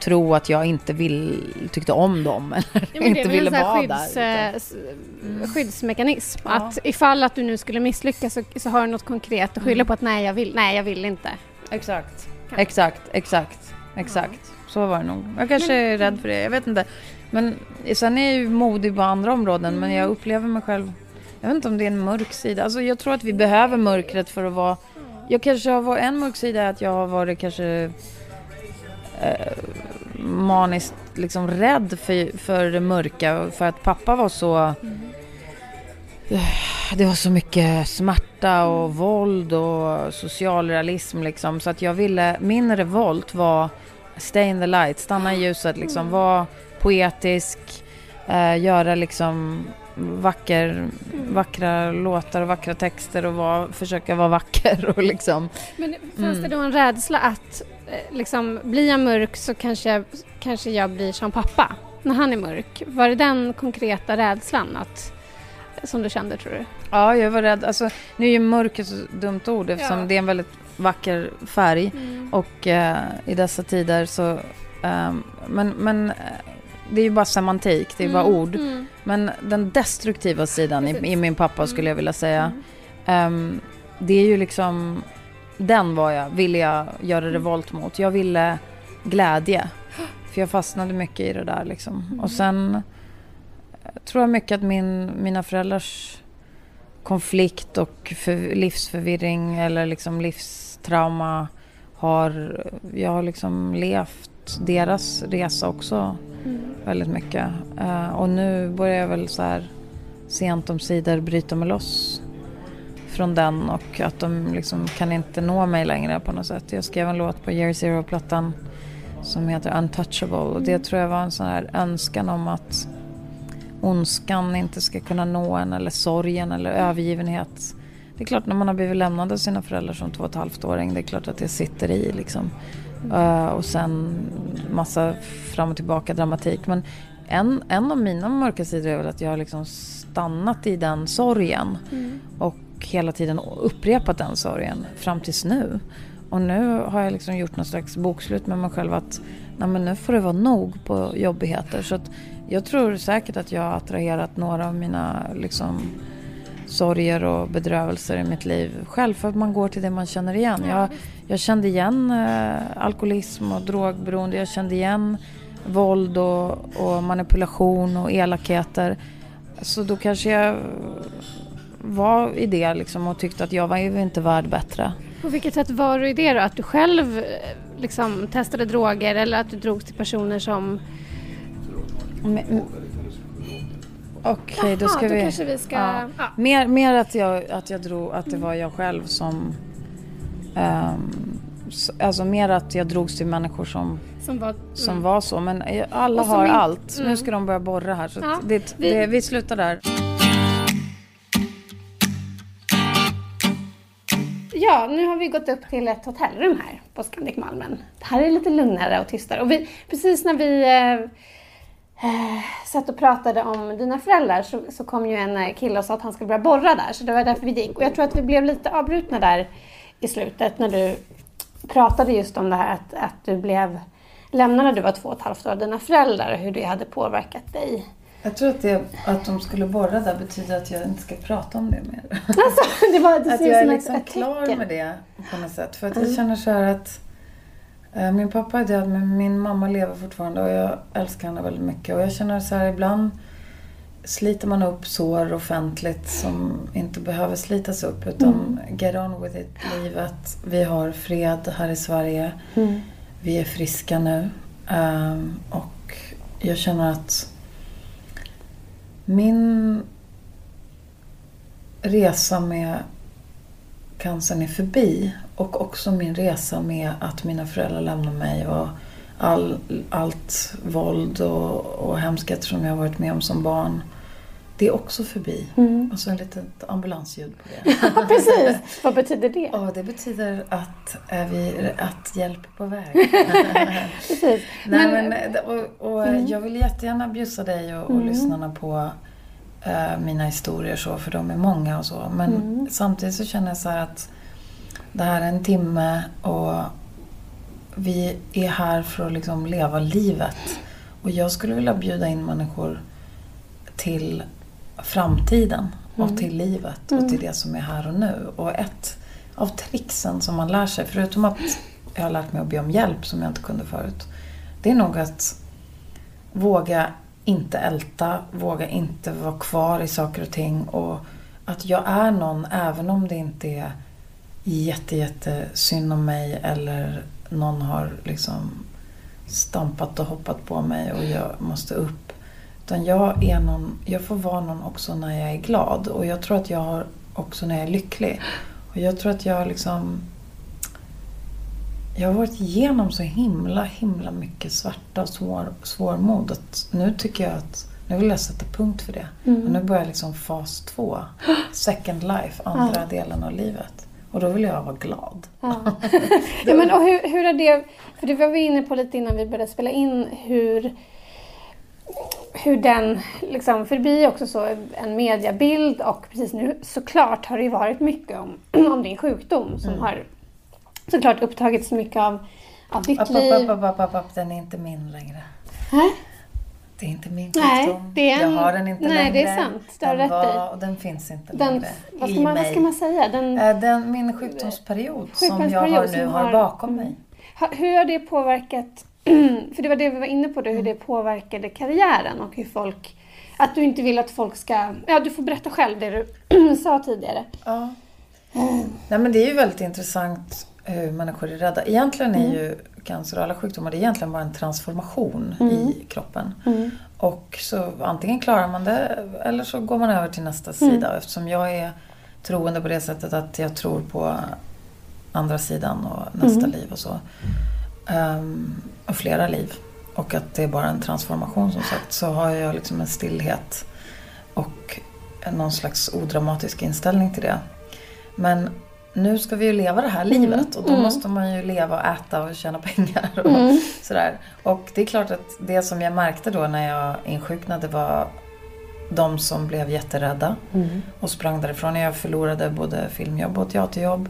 tro att jag inte vill, tyckte om dem eller Ja, men inte ville vara skydds, där. eh, s- skyddsmekanism. Ja. Att ifall att du nu skulle misslyckas så, så har du något konkret att skylla på att nej jag vill, nej jag vill inte. Exakt. Kan- Exakt, exakt, exakt. Så var det nog. Jag kanske är rädd för det, jag vet inte. Men sen är jag ju modig på andra områden, men jag upplever mig själv... Jag vet inte om det är en mörk sida. Alltså jag tror att vi behöver mörkret för att vara... Jag kanske har varit... En mörk sida är att jag har varit kanske... Eh, maniskt liksom rädd för, för det mörka. För att pappa var så... det var så mycket smärta och våld och socialrealism liksom. Så att jag ville, min revolt var stay in the light, stanna i ljuset liksom. Vara poetisk, eh, göra liksom vacker, vackra låtar och vackra texter och vara, försöka vara vacker och liksom. Men fanns det då en rädsla att liksom, blir jag mörk så kanske, kanske jag blir som pappa när han är mörk? Var det den konkreta rädslan att, som du kände tror du? Ja, jag var rädd. Alltså, nu är ju mörk ett så dumt ord eftersom Ja. det är en väldigt vacker färg. Och eh, i dessa tider så... ehm, men men eh, det är ju bara semantik, det är bara ord. Mm. Men den destruktiva sidan i, i min pappa skulle jag vilja säga. ehm, det är ju liksom... Den var jag, ville jag göra revolt mot. Jag ville glädje. För jag fastnade mycket i det där liksom. Och sen eh, tror jag mycket att min, mina föräldrars konflikt och för, livsförvirring eller liksom livstrauma har... Jag har liksom levt deras resa också väldigt mycket. Eh, och nu börjar jag väl så här sent om sidor bryta mig loss från den och att de liksom kan inte nå mig längre på något sätt. Jag skrev en låt på Year Zero-plattan som heter Untouchable och det tror jag var en sån här önskan om att ondskan inte ska kunna nå en eller sorgen eller övergivenhet. Det är klart när man har blivit lämnad av sina föräldrar som två och ett halvt åring, det är klart att det sitter i liksom. Eh, och sen massa fram och tillbaka dramatik. Men en, en av mina mörka sidor är väl att jag har liksom stannat i den sorgen. Och hela tiden upprepat den sorgen fram tills nu. Och nu har jag liksom gjort någon slags bokslut med mig själv att nej men nu får det vara nog på jobbigheter. Så att jag tror säkert att jag har attraherat några av mina liksom sorger och bedrövelser i mitt liv själv för att man går till det man känner igen. Jag, jag kände igen eh, alkoholism och drogberoende, jag kände igen våld och, och manipulation och elakheter. Så då kanske jag var i det liksom och tyckte att jag var ju inte värd bättre. På vilket sätt var du i det då? Att du själv eh, liksom, testade droger eller att du drogs till personer som... Men- Okej, då Ja, ska då vi... kanske vi ska... Ja. Ja. Mer, mer att, jag, att jag drog, att det var jag själv som... s- alltså mer att jag drogs till människor som, Som var... som mm. var så. Men eh, alla har in- allt. mm. Nu ska de börja borra här. Så Ja, att det, vi- det, vi slutar där. Ja, nu har vi gått upp till ett hotellrum här på Scandic Malmen. Det här är lite lugnare och tystare. Och vi, precis när vi eh, eh satt och pratade om dina föräldrar så, så kom ju en eh, kille och sa att han skulle börja borra där. Så det var därför vi gick. Och jag tror att vi blev lite avbrutna där i slutet när du pratade just om det här att, att du blev lämnad när du var två och ett halvt år av dina föräldrar och hur det hade påverkat dig. Jag tror att, det, att de skulle borra där betyder att jag inte ska prata om det mer. Alltså, det var det Att jag är som liksom klar tecken. med det på något sätt. För att jag känner så här att eh, min pappa är död men min mamma lever fortfarande och jag älskar henne väldigt mycket. Och jag känner så här ibland sliter man upp sår offentligt som inte behöver slitas upp utan get on with it, livet. Vi har fred här i Sverige. Vi är friska nu. Ehm, och jag känner att min resa med cancern är förbi. Och också min resa med att mina föräldrar lämnade mig och all, allt våld och, och hemskheter som jag har varit med om som barn. Det är också förbi. Och så en litet ambulansljud på det. Ja, precis. Vad betyder det? Ja, det betyder att, är vi, att hjälp är på väg. Precis. Nej, Men- men, och, och jag vill jättegärna bjussa dig och, och lyssnarna på eh, mina historier så, för de är många och så. Men samtidigt så känner jag så här att det här är en timme och vi är här för att liksom leva livet. Och jag skulle vilja bjuda in människor till framtiden och till livet och till det som är här och nu. Och ett av tricksen som man lär sig, förutom att jag har lärt mig att be om hjälp som jag inte kunde förut. Det är nog att våga inte älta, våga inte vara kvar i saker och ting. Och att jag är någon även om det inte är jätte, jätte synd om mig eller någon har liksom stampat och hoppat på mig och jag måste upp. Utan jag är någon, jag får vara någon också när jag är glad. Och jag tror att jag har också när jag är lycklig. Och jag tror att jag liksom... Jag har varit igenom så himla, himla mycket svarta och svår, svårmod. Att nu tycker jag att nu vill jag sätta punkt för det. Mm. Och nu börjar liksom fas två. Second life, andra delen av livet. Och då vill jag vara glad. Ja. ja, men och hur, hur är det, för det var vi inne på lite innan vi började spela in, hur, hur den, liksom, för det blir också så en mediabild och precis nu såklart har det ju varit mycket om, om din sjukdom som har såklart upptagit så mycket av, av ditt App, liv. app, app, app, app, den är inte min längre. Nej, Det är inte min Nej, sjukdom. det är en- Jag har den inte nej, längre. det är sant. Det har den rätt i. var, och den finns inte den, längre vad, ska i man, vad mig. ska man säga? Den, Eh, Den, min sjukdomsperiod, som jag Sjukdomsperiod har som nu har- har bakom mig. Ha- Hur har det påverkat, för det var det vi var inne på då, hur det påverkade karriären och hur folk, att du inte vill att folk ska, ja du får berätta själv det du sa tidigare. Ja. Nej, men det är ju väldigt intressant hur människor är rädda. Egentligen är ju cancer och alla sjukdomar det är egentligen bara en transformation i kroppen. Och så antingen klarar man det eller så går man över till nästa sida. Eftersom jag är troende på det sättet att jag tror på andra sidan och nästa liv och så. Och flera liv. Och att det är bara en transformation som sagt. Så har jag liksom en stillhet och någon slags odramatisk inställning till det. Men nu ska vi ju leva det här livet och då måste man ju leva och äta och tjäna pengar och sådär. Och det är klart att det som jag märkte då när jag insjuknade var de som blev jätterädda och sprang därifrån. Jag förlorade både filmjobb och teaterjobb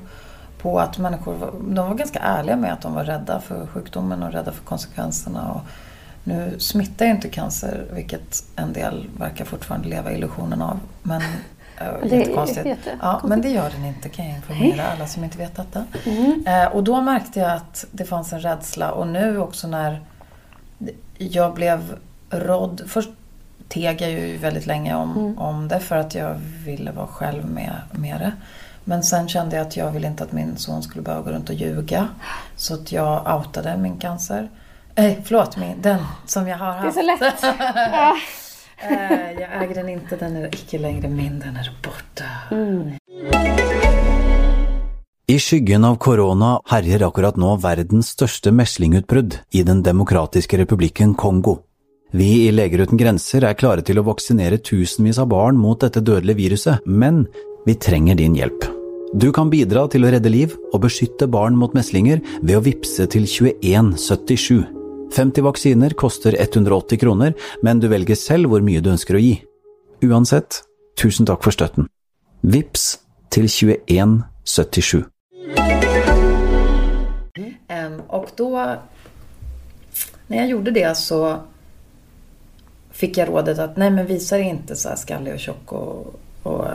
på att människor var, de var ganska ärliga med att de var rädda för sjukdomen och rädda för konsekvenserna. Och nu smittar ju inte cancer, vilket en del verkar fortfarande leva illusionen av. Men äh, Det är jättekonstigt. jättekonstigt. Ja, men det gör den inte kan jag informera alla som inte vet detta. Eh, och då märkte jag att det fanns en rädsla och nu också när jag blev rådd. Först teg jag ju väldigt länge om, om det för att jag ville vara själv med, med det. Men sen kände jag att jag ville inte att min son skulle behöva gå runt och ljuga. Så att jag outade min cancer. Eh, förlåt, min, den som jag har Det är haft. så lätt. Ja. Eh, jag äger den inte, den är icke längre min, den är borta. I skyggen av korona herjer akkurat nå verdens største meslingutbrudd i Den demokratiske republikken Kongo. Vi i Leger uten grenser er klare til å vaksinere tusenvis av barn mot dette dødelige viruset, men vi trenger din hjelp. Du kan bidra til å redde liv og beskytte barn mot meslinger ved å vippse til 2177. 50 vaksiner koster 180 kroner, men du velger selv hvor mye du ønsker å gi. Uansett, tusen takk for støtten. Vips till 2177. Mm, och då, när jag gjorde det så fick jag rådet att nej men visa dig inte så här skallig och tjock och, och eh,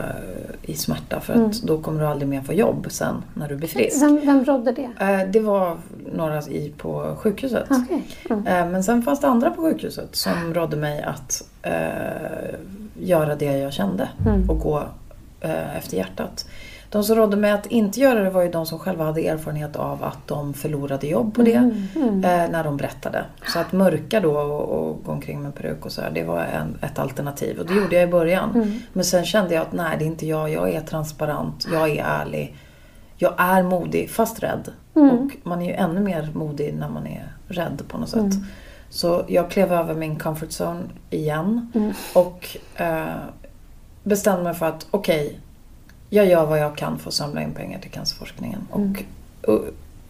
i smärta för att då kommer du aldrig mer få jobb sen när du blir frisk. Vem, vem rådde det? Eh, Det var några i, på sjukhuset. Okej. Mm. Eh, Men sen fanns det andra på sjukhuset som rådde mig att göra det jag kände och gå efter hjärtat. De som rådde mig att inte göra det var ju de som själva hade erfarenhet av att de förlorade jobb på det eh, när de berättade. Så att mörka då och, och gå omkring med peruk och så här, det var en, ett alternativ. Och det gjorde jag i början. Men sen kände jag att nej, det är inte jag. Jag är transparent, jag är ärlig. Jag är modig, fast rädd. Och man är ju ännu mer modig när man är rädd på något sätt. Så jag klev över min comfort zone igen. Och eh, bestämde mig för att okej, jag gör vad jag kan för att samla in pengar till cancerforskningen. Och, och,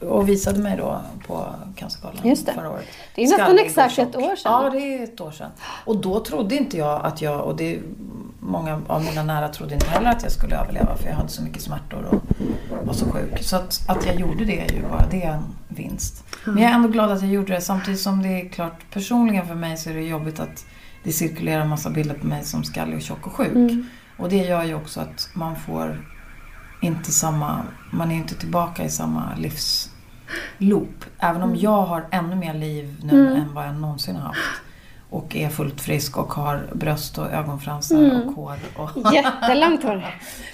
och visade mig då på Cancergalan Just det. förra året. Det är nästan Skallig exakt ett år sedan. Ja, det är ett år sedan. Och då trodde inte jag att jag, och det många av mina nära trodde inte heller att jag skulle överleva för jag hade så mycket smärtor och var så sjuk. Så att, att jag gjorde det är ju bara det är en vinst. Men jag är ändå glad att jag gjorde det samtidigt som det är klart personligen för mig så är det jobbigt att det cirkulerar en massa bilder på mig som skallig och tjock och sjuk. Och det gör ju också att man får inte samma, man är inte tillbaka i samma livsloop. Även om jag har ännu mer liv nu än vad jag någonsin har haft. Och är fullt frisk och har bröst och ögonfransar och hår. Och Jättelångt hår.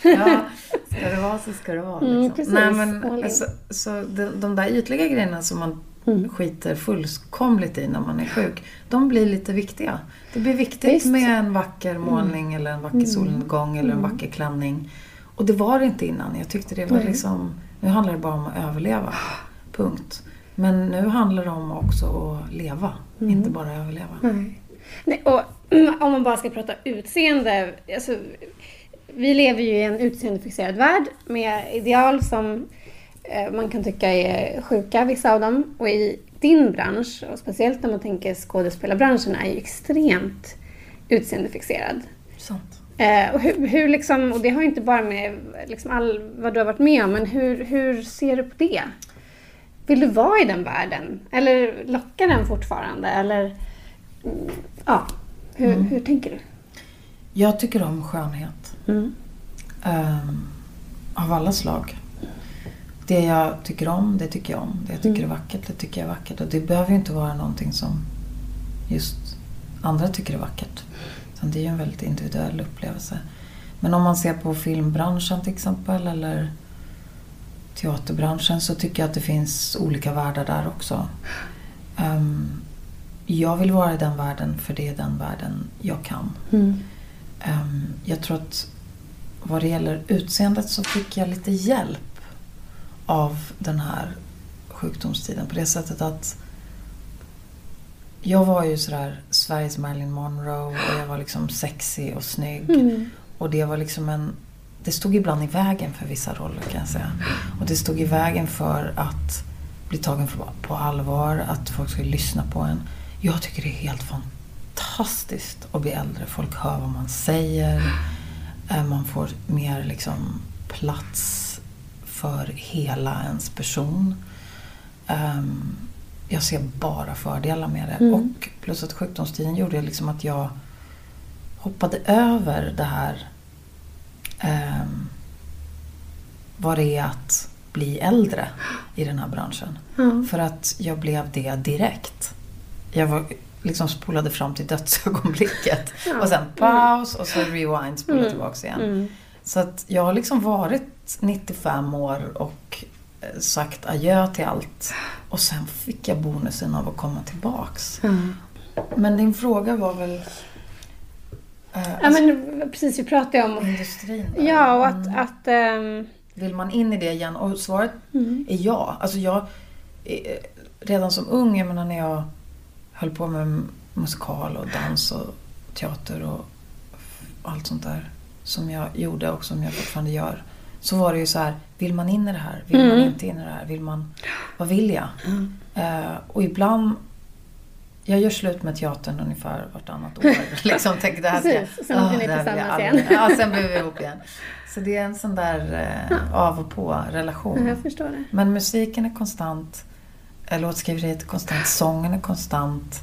ja, ska det vara så ska det vara. Liksom. Mm, precis. Nej, men, Härligt. så, så de, de där ytliga grejerna som man skiter fullkomligt i när man är sjuk. De blir lite viktiga. Det blir viktigt Visst. med en vacker målning eller en vacker solnedgång eller en vacker klänning. Och det var det inte innan. Jag tyckte det var liksom... Nu handlar det bara om att överleva. Punkt. Men nu handlar det om också att leva. Inte bara överleva. Nej. Nej, och om man bara ska prata utseende. Alltså, vi lever ju i en utseendefixerad värld med ideal som man kan tycka är sjuka, vissa av dem. Och i din bransch, och speciellt när man tänker skådespelarbranschen, är ju extremt utseendefixerad. Sant. Eh, och, hur, hur liksom, och det har ju inte bara med liksom all, vad du har varit med om, men hur, hur ser du på det? Vill du vara i den världen? Eller lockar den fortfarande? Eller, mm, ja, hur, hur tänker du? Jag tycker om skönhet. Ehm, av alla slag. Det jag tycker om, det tycker jag om. Det jag tycker är vackert, det tycker jag är vackert. Och det behöver ju inte vara någonting som just andra tycker är vackert. Utan det är ju en väldigt individuell upplevelse. Men om man ser på filmbranschen till exempel eller teaterbranschen så tycker jag att det finns olika världar där också. Ehm, jag vill vara i den världen för det är den världen jag kan. Ehm, jag tror att vad det gäller utseendet så fick jag lite hjälp av den här sjukdomstiden på det sättet att jag var ju sådär Sveriges Marilyn Monroe och jag var liksom sexig och snygg. Och det var liksom en... Det stod ibland i vägen för vissa roller kan jag säga. Och det stod i vägen för att bli tagen på- på allvar, att folk skulle lyssna på en. Jag tycker det är helt fantastiskt att bli äldre. Folk hör vad man säger. Eh, Man får mer liksom plats för hela ens person. Ehm, jag ser bara fördelar med det. Och plus att sjukdomstiden gjorde liksom att jag hoppade över det här ehm, vad det är att bli äldre i den här branschen. För att jag blev det direkt. Jag var, liksom spolade fram till dödsögonblicket. Och sen paus och så rewind, spola tillbaks igen. Så att jag har liksom varit 95 år och eh, sagt adjö till allt. Och sen fick jag bonusen av att komma tillbaks. Men din fråga var väl... Eh, Ja, men precis, vi pratade om... industrin där. Ja, och att... att ehm, Vill man in i det igen? Och svaret är ja. Alltså jag, eh, redan som ung, jag menar när jag höll på med musikal och dans och teater och allt sånt där som jag gjorde och som jag fortfarande gör. Så var det ju så här, vill man in i det här? Vill man inte in i det här? Vill man, vad vill jag? Eh, och ibland, jag gör slut med teatern ungefär vartannat år. liksom, tänker, det här ska, Precis, sen blir ni tillsammans igen. Ja, sen blir vi ihop igen. Så det är en sån där eh, av och på relation. jag förstår det. Men musiken är konstant, eh, låtskriveriet är konstant, sången är konstant,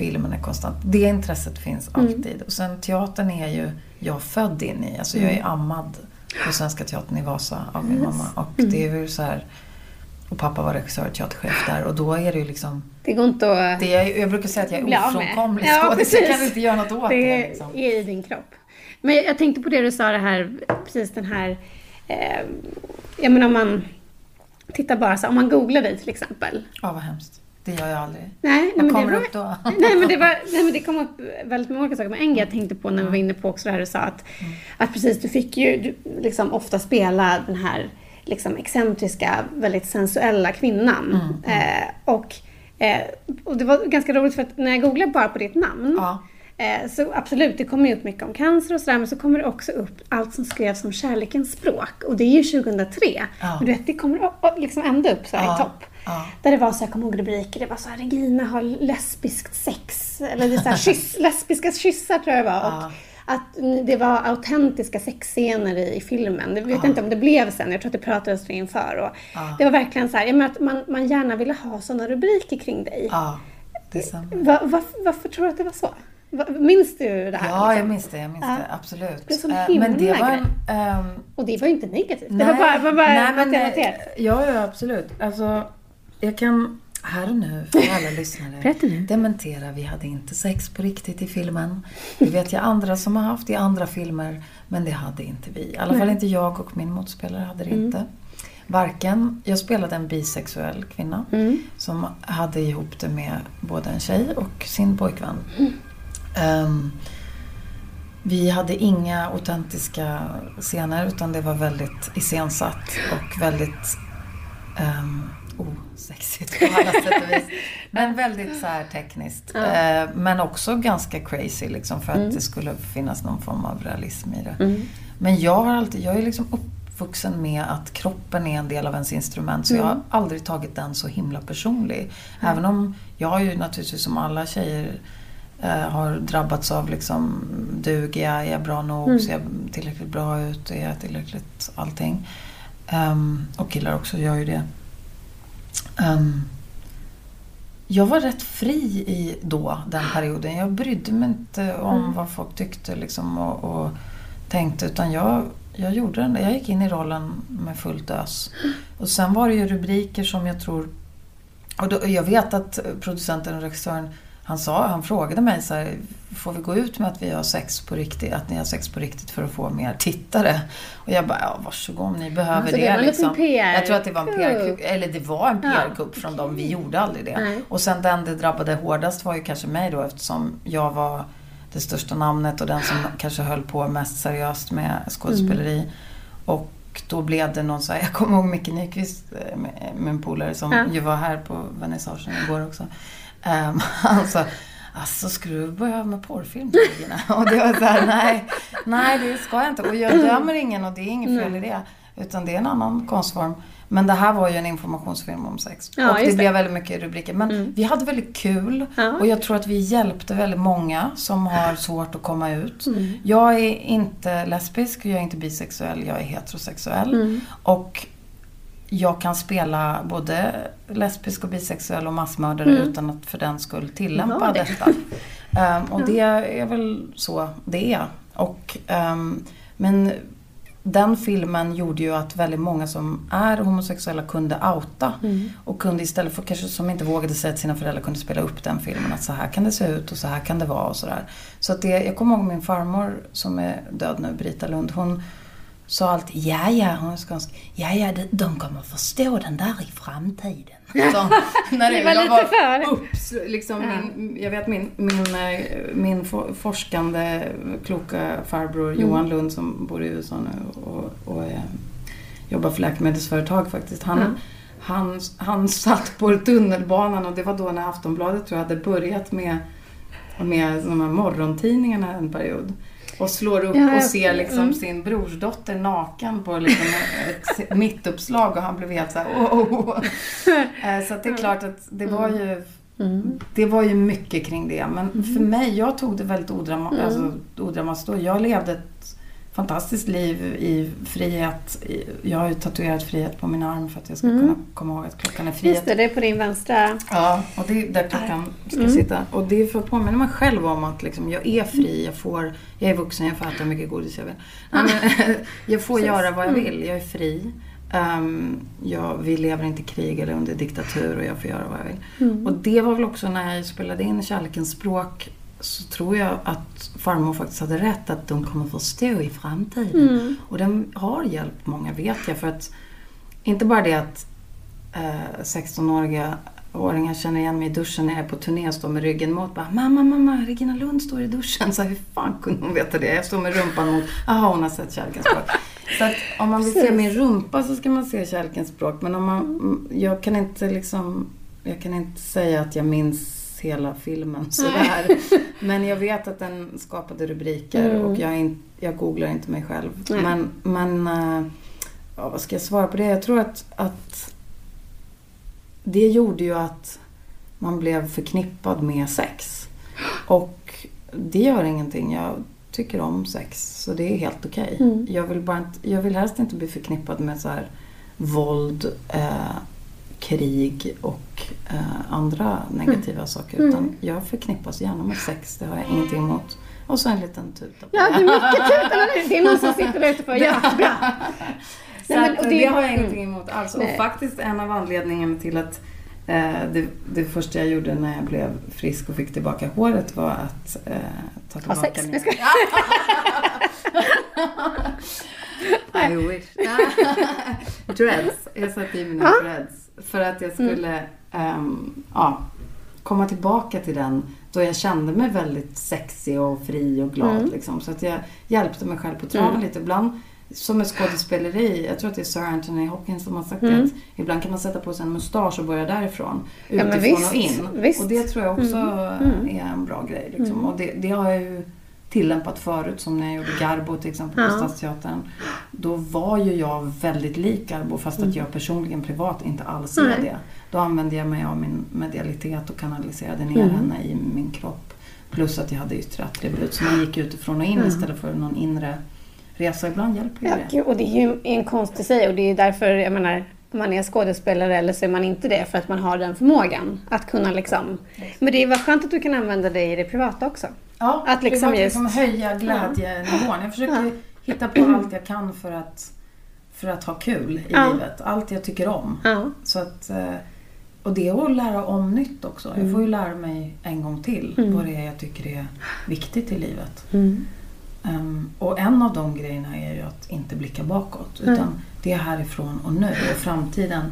filmen är konstant. Det intresset finns Mm. alltid. Och sen teatern är ju jag född in i. Alltså jag är ammad på Svenska Teatern i Vasa av min mamma. Och Mm. det är ju så här, och pappa var regissör och teaterchef där. Och då är det ju liksom, Det går inte att... det är, jag brukar säga att jag är ofrånkomlig Ja, skådis. Jag kan inte göra något åt det. Det liksom. är i din kropp. Men jag tänkte på det du sa det här, precis den här, eh, jag menar om man tittar bara så, om man googlar dig till exempel. Ja, vad hemskt. Det gör jag aldrig. Nej, Vad men kommer det upp var, då? nej, men det var, nej men det kom upp väldigt många olika saker. Men en grej jag tänkte på när vi var inne på också det här du sa att, att precis du fick ju du, liksom ofta spela den här liksom excentriska, väldigt sensuella kvinnan. Eh, och, eh, och det var ganska roligt för att när jag googlade bara på ditt namn Ja. Eh, Så absolut, det kommer ju upp mycket om cancer och sådär, men så kommer det också upp allt som skrevs om kärlekens språk. Och det är ju 2003. Ja. Men du vet, det kommer liksom ända upp så här Ja, i topp. ja. Där det var så här, jag kommer ihåg rubriker, det var så här, Regina har lesbiskt sex. Eller det är så här, kyss, lesbiska kyssar tror jag det var. Och att det var autentiska sexscener i, i filmen. Jag vet inte om det blev sen, jag tror att det pratades det inför. Och Det var verkligen så här, jag menar att man, man gärna ville ha sådana rubriker kring dig. Ja, det stämmer. Va, va, varför tror du att det var så? Minns du det här? Ja, jag liksom? minns det. Jag minns Ja. det. Absolut. Det är sån Eh, himla Men det var en... ehm, Och det var ju inte negativt. nej, det var bara, var bara nej, men, jag eh. Ja, ja, absolut. Alltså, jag kan... Här och nu, för alla lyssnare. Dementera, vi hade inte sex på riktigt i filmen. Det vet jag andra som har haft i andra filmer, men det hade inte vi. I alla fall inte jag och min motspelare hade det inte. Varken, jag spelade en bisexuell kvinna som hade ihop det med både en tjej och sin pojkvän. Ehm, vi hade inga autentiska scener utan det var väldigt iscensatt och väldigt um, osexigt på alla sätt och vis. Men väldigt så här tekniskt. Eh, men också ganska crazy liksom för att det skulle finnas någon form av realism i det. Men jag har alltid, jag är liksom uppvuxen med att kroppen är en del av ens instrument så jag har aldrig tagit den så himla personlig. Även om jag ju naturligtvis som alla tjejer har drabbats av liksom, duger jag, är jag bra nog, ser jag tillräckligt bra ut, är jag tillräckligt allting. Ehm, och killar också gör ju det. Ehm, jag var rätt fri i då, den perioden. Jag brydde mig inte om vad folk tyckte liksom, och, och tänkte utan jag, jag gjorde den. Jag gick in i rollen med fullt ös. Och sen var det ju rubriker som jag tror... Och då, jag vet att producenten och regissören han, sa, han frågade mig så här, får vi gå ut med att vi har sex på riktigt, att ni har sex på riktigt för att få mer tittare? Och jag bara, ja varsågod om ni behöver Alltså, det det. var liksom. PR Jag tror att det var en PR-kupp, kupp. eller det var en PR-kupp från dem, vi gjorde aldrig det. Nej. Och sen den det drabbade hårdast var ju kanske mig då eftersom jag var det största namnet och den som kanske höll på mest seriöst med skådespeleri. Mm. Och då blev det någon så här, jag kommer ihåg Micke Nyqvist, eh, en polare som Ja. ju var här på vernissagen igår också. Um, sa, alltså ska du börja med porrfilm Regina? Och det var så här, nej, nej det ska jag inte. Och jag dömer ingen och det är inget fel i det. Utan det är en annan konstform. Men det här var ju en informationsfilm om sex. Ja, och det, det. blev väldigt mycket rubriker. Men vi hade väldigt kul. Ja. Och jag tror att vi hjälpte väldigt många som har svårt att komma ut. Mm. Jag är inte lesbisk, jag är inte bisexuell, jag är heterosexuell. Mm. Och jag kan spela både lesbisk och bisexuell och massmördare utan att för den skull tillämpa Ja, det. detta. Ehm, och det är väl så det är. Och, ehm, men den filmen gjorde ju att väldigt många som är homosexuella kunde outa. Och kunde istället för kanske som inte vågade säga till sina föräldrar kunde spela upp den filmen. Att så här kan det se ut och så här kan det vara och sådär. Så att det, jag kommer ihåg min farmor som är död nu, Brita Lund. Hon sa alltid ja ja, hon är skånsk. Ja ja, de, de kommer förstå den där i framtiden. Så, när Det var jag lite för. Ups, liksom min, jag vet min, min, eh, min for- forskande kloka farbror Mm. Johan Lund som bor i USA nu och, och eh, jobbar för läkemedelsföretag faktiskt. Han, Ja. han, han satt på tunnelbanan och det var då när Aftonbladet tror jag hade börjat med, med de här morgontidningarna en period. Och slår upp Ja, och ser liksom mm. sin brorsdotter naken på liksom ett mittuppslag och han blev helt såhär oh, oh, oh. Eh, Så att det är klart att det var ju Det var ju mycket kring det. Men för mig, jag tog det väldigt odrama, alltså, odramatiskt då. Jag levde ett fantastiskt liv i frihet. Jag har ju tatuerat frihet på min arm för att jag ska kunna komma ihåg att klockan är frihet. Just det, det är på din vänstra. Ja, och det är där klockan ska sitta. Och det är för att påminna mig själv om att liksom, jag är fri, jag får, jag är vuxen, jag får äta hur mycket godis jag vill. Nej, men, jag får göra vad jag vill, jag är fri. Um, jag, vi lever inte i krig eller under diktatur och jag får göra vad jag vill. Och det var väl också när jag spelade in Kärlekens språk så tror jag att farmor faktiskt hade rätt att de kommer förstå i framtiden. Och den har hjälpt många vet jag för att inte bara det att eh, 16-åriga åringar känner igen mig i duschen när jag är på turné och står med ryggen mot. Bara, mamma, mamma, Regina Lund står i duschen. Så här, hur fan kunde hon veta det? Jag står med rumpan mot. Jaha, hon har sett Kärlekens språk. Så att om man vill se min rumpa så ska man se Kärlekens språk. Men om man, mm, jag kan inte liksom, jag kan inte säga att jag minns hela filmen sådär. Men jag vet att den skapade rubriker och jag, in, jag googlar inte mig själv. Nej. Men, men eh, ja, vad ska jag svara på det? Jag tror att, att det gjorde ju att man blev förknippad med sex. Och det gör ingenting. Jag tycker om sex, så det är helt okej. Mm. Jag, vill bara inte, jag vill helst inte bli förknippad med så här våld, eh, krig och eh, andra negativa saker. Mm. Utan jag förknippas gärna med sex, det har jag ingenting emot. Och så en liten tuta Ja, det. är mycket tutande. Det är någon som sitter där ute på. Ja, bra. Så Nej, men- och det, det- har jag ingenting emot alls. Nej. Och faktiskt en av anledningarna till att Eh, det, det första jag gjorde när jag blev frisk och fick tillbaka håret var att eh, ta Ha tillbaka sex. min... Jag skojar. I wish. dreads. Jag satte i mina dreads. För att jag skulle ehm, ja, komma tillbaka till den då jag kände mig väldigt sexig och fri och glad. Liksom. Så att jag hjälpte mig själv på traven lite. Ibland som med skådespeleri, jag tror att det är Sir Anthony Hopkins som har sagt det. Att ibland kan man sätta på sig en mustasch och börja därifrån. Ja, Utifrån visst, och in. visst. Och det tror jag också är en bra grej. Liksom. Och det, det har jag ju tillämpat förut som när jag gjorde Garbo till exempel på Ja. Stadsteatern. Då var ju jag väldigt lik Garbo fast att jag personligen privat inte alls är det. Då använde jag mig av min medialitet och kanaliserade ner henne i min kropp. Plus att jag hade yttre attribut. Så man gick utifrån och in istället för någon inre resa. Ibland hjälper ju Ja, det. gud, och det är ju en konst i sig och det är därför, jag menar, man är skådespelare eller så är man inte det för att man har den förmågan att kunna liksom... Men det är vad skönt att du kan använda det i det privata också. Ja, Att liksom just- liksom höja glädjenivån. Jag försöker Ja. hitta på allt jag kan för att, för att ha kul i Ja. livet. Allt jag tycker om. Så att, eh, och det är att lära om nytt också. Jag Mm. får ju lära mig en gång till vad det är jag tycker är viktigt i livet. Mm. Ehm, och en av de grejerna är ju att inte blicka bakåt. Utan det är härifrån och nu och framtiden.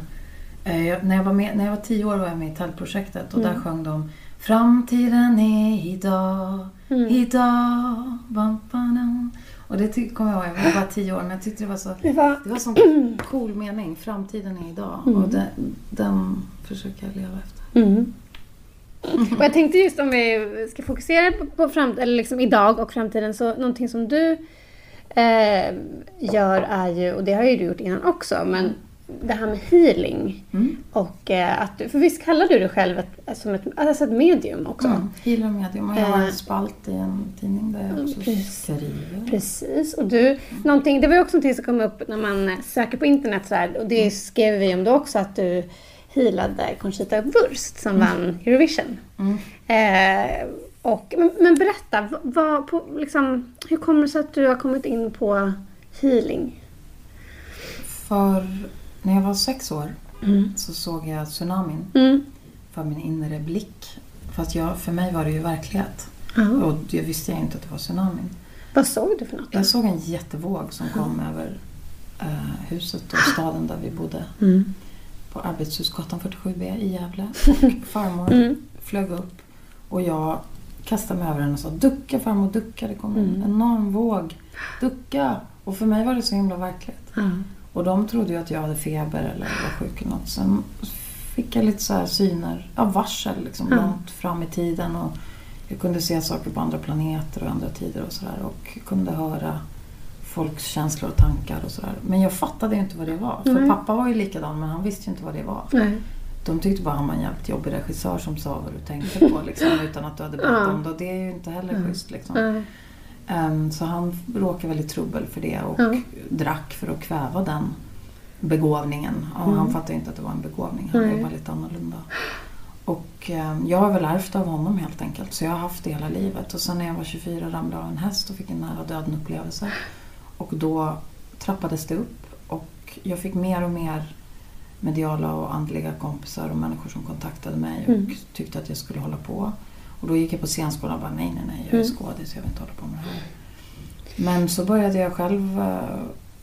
Jag, när, jag var med, när jag var tio år var jag med i Tältprojektet och Mm. där sjöng de Framtiden är idag, Mm. idag, bam, bam, Och det kommer jag ihåg, jag var bara tio år men jag tyckte det var så Det var, det var sån cool mening. Framtiden är idag. Mm. Och den, den försöker jag leva efter. Och jag tänkte just om vi ska fokusera på, på framtiden, eller liksom idag och framtiden, så någonting som du eh, gör är ju, och det har ju du gjort innan också, men det här med healing. Mm. Och eh, att du, för visst kallar du dig själv ett, som ett, alltså ett medium också? Mm. Healer medium. Och jag har Eh. en spalt i en tidning där jag också Precis. skriver. Precis. Och du, någonting, det var ju också någonting som kom upp när man söker på internet så här, och det skrev vi om då också att du healade Conchita Wurst som vann Eurovision. Mm. Eh, och, men, men berätta, vad, på, liksom, hur kommer det sig att du har kommit in på healing? För när jag var sex år så såg jag tsunamin Mm. för min inre blick. Fast jag, för mig var det ju verklighet. Ja. Och det visste jag inte att det var tsunamin. Vad såg du för något? Jag såg en jättevåg som kom över eh, huset och staden där vi bodde. Mm. På Arbetshusgatan 47B i Gävle. Och farmor Mm. flög upp och jag kastade mig över henne och sa ducka farmor, ducka. Det Mm. en enorm våg. Ducka! Och för mig var det så himla verkligt. Ja. Och de trodde ju att jag hade feber eller var sjuk eller något. Sen fick jag lite så här syner, ja varsel liksom Ja. långt fram i tiden. Och jag kunde se saker på andra planeter och andra tider och sådär. Och kunde höra folks känslor och tankar och sådär. Men jag fattade ju inte vad det var. För Nej. pappa var ju likadan men han visste ju inte vad det var. Nej. De tyckte bara han var en jävligt jobbig regissör som sa vad du tänkte på liksom, utan att du hade bett om det. Och det är ju inte heller schysst. Liksom. Ehm, så han råkade väl i trubbel för det och Ja. drack för att kväva den begåvningen. Och Mm. Han fattade inte att det var en begåvning. Han Nej. var lite annorlunda. Och ehm, jag har väl ärvt av honom helt enkelt. Så jag har haft det hela livet. Och sen när jag var 24 ramlade jag av en häst och fick en nära döden upplevelse. Och då trappades det upp. Och jag fick mer och mer mediala och andliga kompisar och människor som kontaktade mig och Mm. tyckte att jag skulle hålla på. Och då gick jag på scenskolan och bara nej, nej, nej, jag är Mm. skådis, jag vill inte hålla på med det här. Men så började jag själv eh,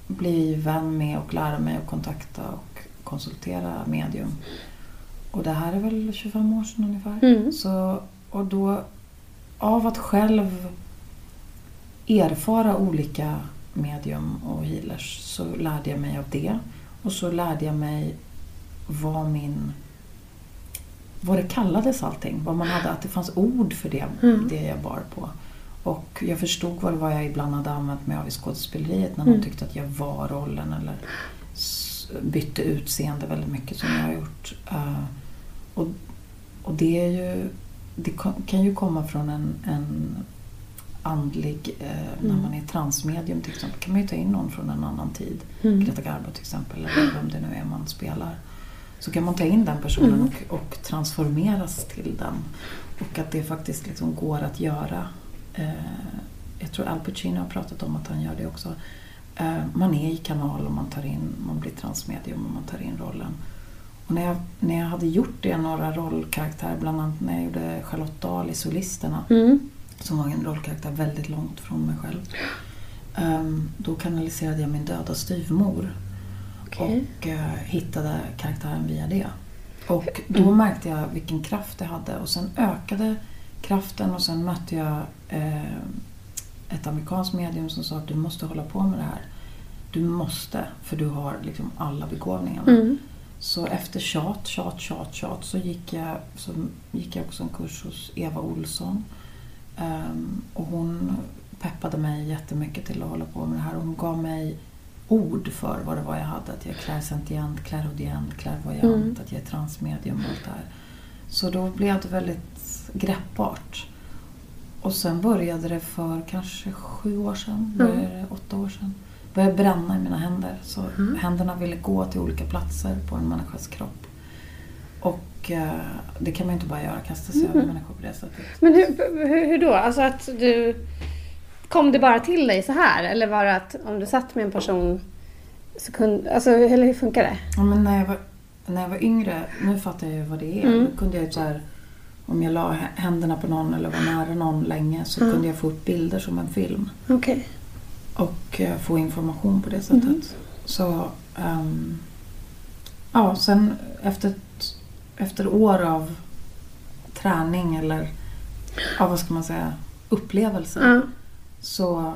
bli vän med och lära mig att kontakta och konsultera medium. Och det här är väl 25 år sedan ungefär. Mm. Så, och då, av att själv erfara olika medium och healers så lärde jag mig av det. Och så lärde jag mig vad min vad det kallades allting. Vad man hade, att det fanns ord för det, Mm. det jag bar på. Och jag förstod vad det var jag ibland hade använt mig av i skådespeleriet när någon Mm. tyckte att jag var rollen eller bytte utseende väldigt mycket som jag har gjort. Eh, och, och det ju det kan- kan ju komma från en, en andlig, eh, när Mm. man är transmedium till exempel, kan man ju ta in någon från en annan tid. Mm. Greta Garbo till exempel, eller vem det nu är man spelar. Så kan man ta in den personen Mm. och, och transformeras till den. Och att det faktiskt liksom går att göra. Eh, jag tror Al Pacino har pratat om att han gör det också. Eh, man är i kanal och man tar in, man blir transmedium och man tar in rollen. Och när jag, när jag hade gjort det, några rollkaraktärer, bland annat när jag gjorde Charlotte Dahl i Solisterna, Mm. Som var en rollkaraktär väldigt långt från mig själv. Ehm, då kanaliserade jag min döda styvmor Okej. och eh, hittade karaktären via det. Och då märkte jag vilken kraft det hade och sen ökade kraften och sen mötte jag eh, ett amerikanskt medium som sa att du måste hålla på med det här. Du måste, för du har liksom alla begåvningarna. Mm. Så efter tjat, tjat, tjat, tjat så gick jag, så gick jag också en kurs hos Eva Olsson. Ehm, och hon peppade mig jättemycket till att hålla på med det här. Hon gav mig ord för vad det var jag hade. Att jag är clairsentient, clairaudient, clairvoyant, Mm. att jag är transmedium och allt det här. Så då blev det väldigt greppbart. Och sen började det för kanske sju år sedan, Mm. började det åtta år sedan. Började bränna i mina händer. Så Mm. händerna ville gå till olika platser på en människas kropp. Och eh, det kan man inte bara göra, kasta sig över människor på det sättet. Men hur, hur, hur då? Alltså att du... Kom det bara till dig så här? Eller var det att om du satt med en person så kunde... Alltså, eller hur funkar det? Ja, men när, jag var, när jag var yngre, nu fattar jag ju vad det är. Mm. Då kunde jag så här, om jag la hä- händerna på någon eller var nära någon länge så Mm. kunde jag få upp bilder som en film. Okej. och eh, få information på det sättet. Så ehm, ja, sen efter, ett- efter år av träning eller ja, vad ska man säga, upplevelser Ja. så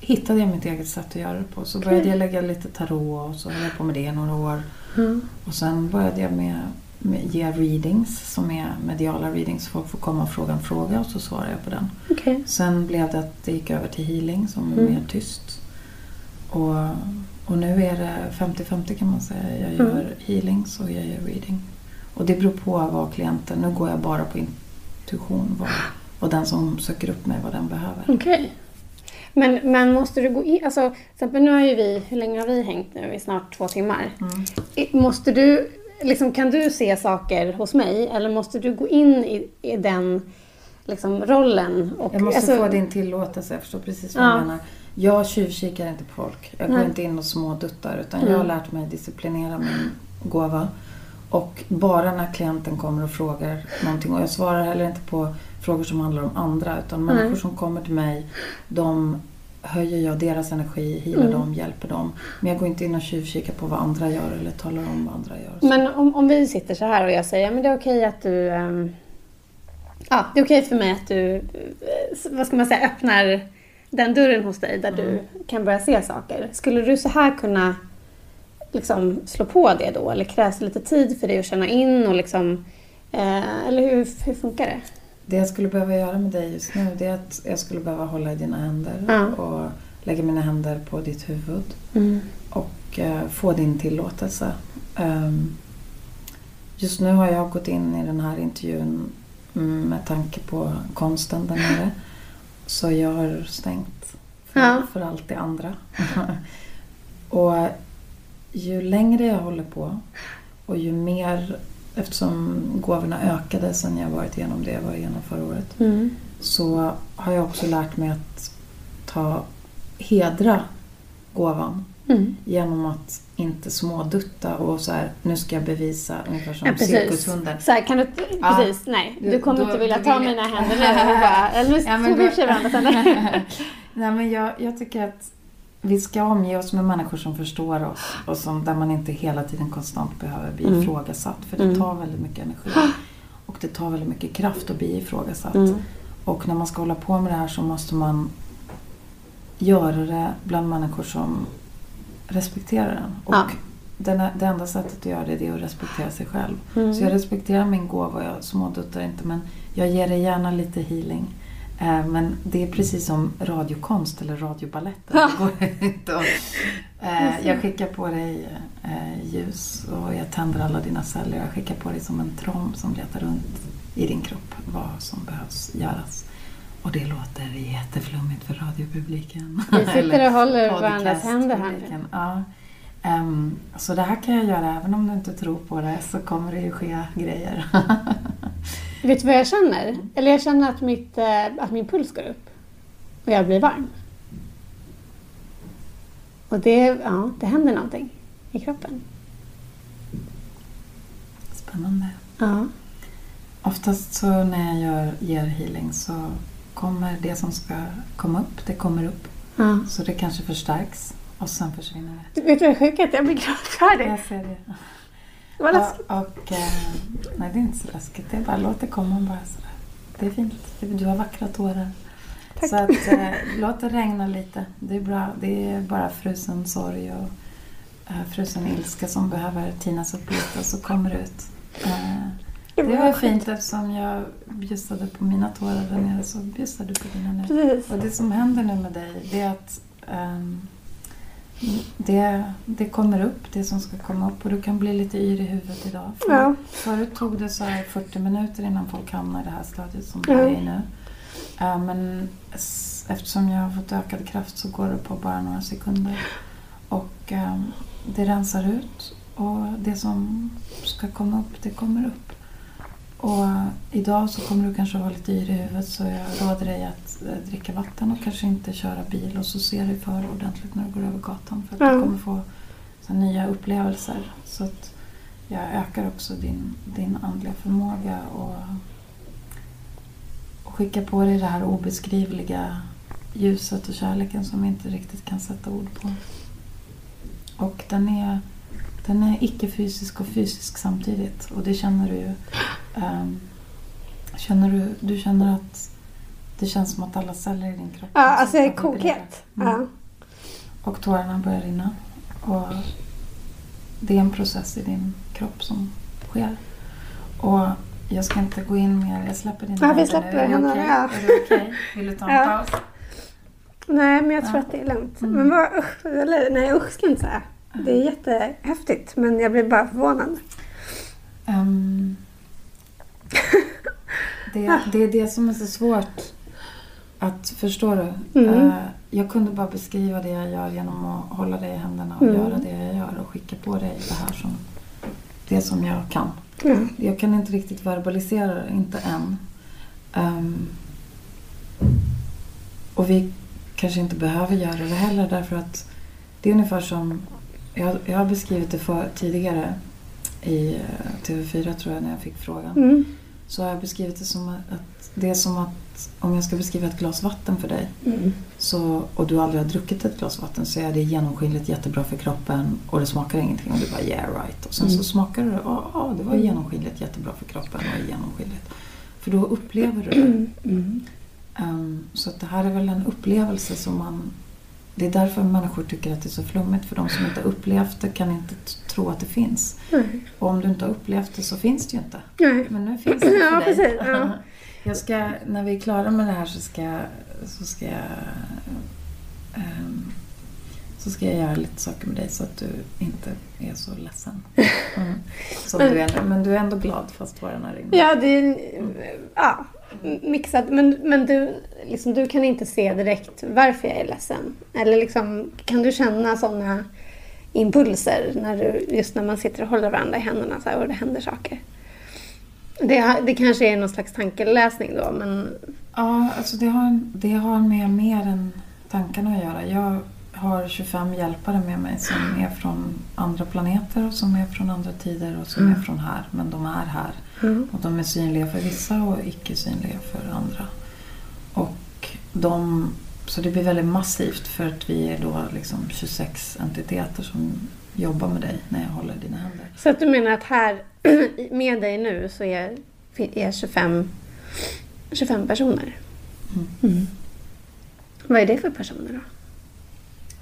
hittade jag mitt eget sätt att göra det på. Så började jag lägga lite tarot och så höll jag på med det i några år. Mm. Och sen började jag med, med ge readings som är mediala readings. Folk får komma och fråga en fråga och så svarar jag på den. Okej. Sen blev det att det gick över till healing som är Mm. mer tyst. Och, och nu är det 50-50 kan man säga. Jag gör Mm. healings och jag gör reading. Och det beror på vad klienten, nu går jag bara på intuition. Vad, vad den som söker upp mig, vad den behöver. Okej. Men, men måste du gå in... Alltså, till exempel nu har ju vi... Hur länge har vi hängt nu? I snart två timmar. Mm. Måste du... Liksom, kan du se saker hos mig? Eller måste du gå in i, i den liksom, rollen? Och, Jag måste alltså, få din tillåtelse, jag förstår precis vad Ja. du menar. Jag tjuvkikar inte på folk. Jag går Nej. inte in och småduttar utan Mm. jag har lärt mig disciplinera min gåva. Och bara när klienten kommer och frågar någonting och jag svarar heller inte på frågor som handlar om andra utan Nej. människor som kommer till mig de höjer jag deras energi, healar Mm. dem, hjälper dem. Men jag går inte in och tjuvkikar på vad andra gör eller talar om vad andra gör. Men om, om vi sitter så här och jag säger men det är okej att du... ehm, ja, det är okej för mig att du, eh, vad ska man säga, öppnar den dörren hos dig där du kan börja se saker. Skulle du så här kunna liksom slå på det då? Eller krävs det lite tid för dig att känna in och liksom... Eh, eller hur, hur funkar det? Det jag skulle behöva göra med dig just nu det är att jag skulle behöva hålla i dina händer Ja. och lägga mina händer på ditt huvud Mm. och eh, få din tillåtelse. Ehm, just nu har jag gått in i den här intervjun med tanke på konsten där nere. Så jag har stängt för, Ja. för allt det andra. och ju längre jag håller på och ju mer, eftersom gåvorna ökade sen jag varit igenom det jag var igenom förra året, Mm. så har jag också lärt mig att ta hedra gåvan Mm. genom att inte smådutta och så här, nu ska jag bevisa ungefär som Ja, cirkushunden. Så här, kan du, Ja. precis, nej. Du, Du- kommer då- inte vilja ta vill mina händer nu. bara- Eller nu Ja, tog vi i händer. Nej men jag, jag tycker att vi ska omge oss med människor som förstår oss och som, där man inte hela tiden konstant behöver bli Mm. ifrågasatt. För det Mm. tar väldigt mycket energi. Och det tar väldigt mycket kraft att bli ifrågasatt. Mm. Och när man ska hålla på med det här så måste man göra det bland människor som respekterar den. Och Ja. den, det enda sättet att göra det är att respektera sig själv. Mm. Så jag respekterar min gåva jag småduttar inte men jag ger dig gärna lite healing. Eh, Men det är precis som radiokonst eller radiobalett. Eh, jag skickar på dig eh, ljus och jag tänder alla dina celler. Jag skickar på dig som en tromb som letar runt i din kropp vad som behövs göras. Och det låter jätteflummigt för radiopubliken. Vi sitter och håller varandras händer här nu. Ja. Ehm, så det här kan jag göra även om du inte tror på det så kommer det ju ske grejer. Vet du vad jag känner? Eller jag känner att, mitt, eh, att min puls går upp. Och jag blir varm. Och det, ja, det händer någonting i kroppen. spännande. Ja. Oftast så när jag gör, ger healing så kommer det som ska komma upp, det kommer upp. ja. Så det kanske förstärks och sen försvinner det. Du vet vad sjukt är? Jag blir glad för det. Jag ser det. Det var läskigt. Och, och, eh, nej, det är inte så läskigt. Det är bara låt det komma bara sådär. Det är fint. Du har vackra tårar. Tack. Så att, eh, låt det regna lite. Det är bra. Det är bara frusen sorg och eh, frusen ilska som behöver tinas upp lite och så kommer det ut. Eh, det var fint eftersom jag bjussade på mina tårar där nere så bjussar du på dina nu. Precis. Och det som händer nu med dig det är att ehm, det, det kommer upp, det som ska komma upp och du kan bli lite yr i huvudet idag. För, Ja. Förut tog det så här 40 minuter innan folk hamnar i det här stadiet som Ja. är i nu. Eh, men eftersom jag har fått ökad kraft så går det på bara några sekunder. Och ehm, det rensar ut och det som ska komma upp, det kommer upp. Och idag så kommer du kanske vara lite yr i huvudet så jag råder dig att eh, dricka vatten och kanske inte köra bil och så ser dig för ordentligt när du går över gatan för att Ja. du kommer få så nya upplevelser. Så att jag ökar också din, din andliga förmåga och, och skickar på dig det här obeskrivliga ljuset och kärleken som vi inte riktigt kan sätta ord på. Och den är, den är icke-fysisk och fysisk samtidigt och det känner du ju. Ehm, känner du, du känner att det känns som att alla celler i din kropp Ja, alltså jag är kokhet. Mm. Ja. Och tårarna börjar rinna. Och det är en process i din kropp som sker. Och jag ska inte gå in mer. Jag släpper dina Ja, vi släpper händerna, okej? ja. Är det okej? Vill du ta en Ja. paus? Nej, men jag tror Ja. att det är lugnt. Mm. Men vad, usch, eller, nej, usch ska jag inte säga. Det är jättehäftigt, men jag blir bara förvånad. Ehm, det, det är det som är så svårt att förstå du. Mm. Eh, jag kunde bara beskriva det jag gör genom att hålla dig i händerna och Mm. göra det jag gör och skicka på dig det här som det som jag kan. Ja. Jag kan inte riktigt verbalisera det, inte än. Ehm, och vi kanske inte behöver göra det heller därför att det är ungefär som, jag, jag har beskrivit det för, tidigare i eh, TV4 tror jag när jag fick frågan. Mm. Så har jag beskrivit det som att, att det är som att om jag ska beskriva ett glas vatten för dig Mm. så, och du aldrig har druckit ett glas vatten så är det genomskinligt jättebra för kroppen och det smakar ingenting och du bara yeah right. Och sen Mm. så smakar du ja ah, det var genomskinligt jättebra för kroppen och genomskinligt. För då upplever du det. Mm. Ehm, så att det här är väl en upplevelse som man... Det är därför människor tycker att det är så flummigt. För de som inte upplevt det kan inte tro att det finns. Nej. Och om du inte har upplevt det så finns det ju inte. Nej. Men nu finns det för Ja, dig. precis, ja. Jag ska, när vi är klara med det här så ska, jag- så ska jag ehm, så ska jag göra lite saker med dig så att du inte är så ledsen. Mm. Som Men- du är. Men du är ändå glad fast tårarna rinner. Ja, det är ja, mixat. Men, men du, liksom, du kan inte se direkt varför jag är ledsen. Eller liksom, kan du känna sådana impulser när du, just när man sitter och håller varandra i händerna så här, och det händer saker? Det, det kanske är någon slags tankeläsning då, men Ja, alltså det har, det har med mer än tankarna att göra. Jag har 25 hjälpare med mig som är från andra planeter och som är från andra tider och som är från här. Men de är här. Och de är synliga för vissa och icke synliga för andra. Och de, så det blir väldigt massivt för att vi är då liksom 26 entiteter som jobbar med dig när jag håller dina händer. Så att du menar att här med dig nu så är, är 25, 25 personer? Mm. Vad är det för personer då?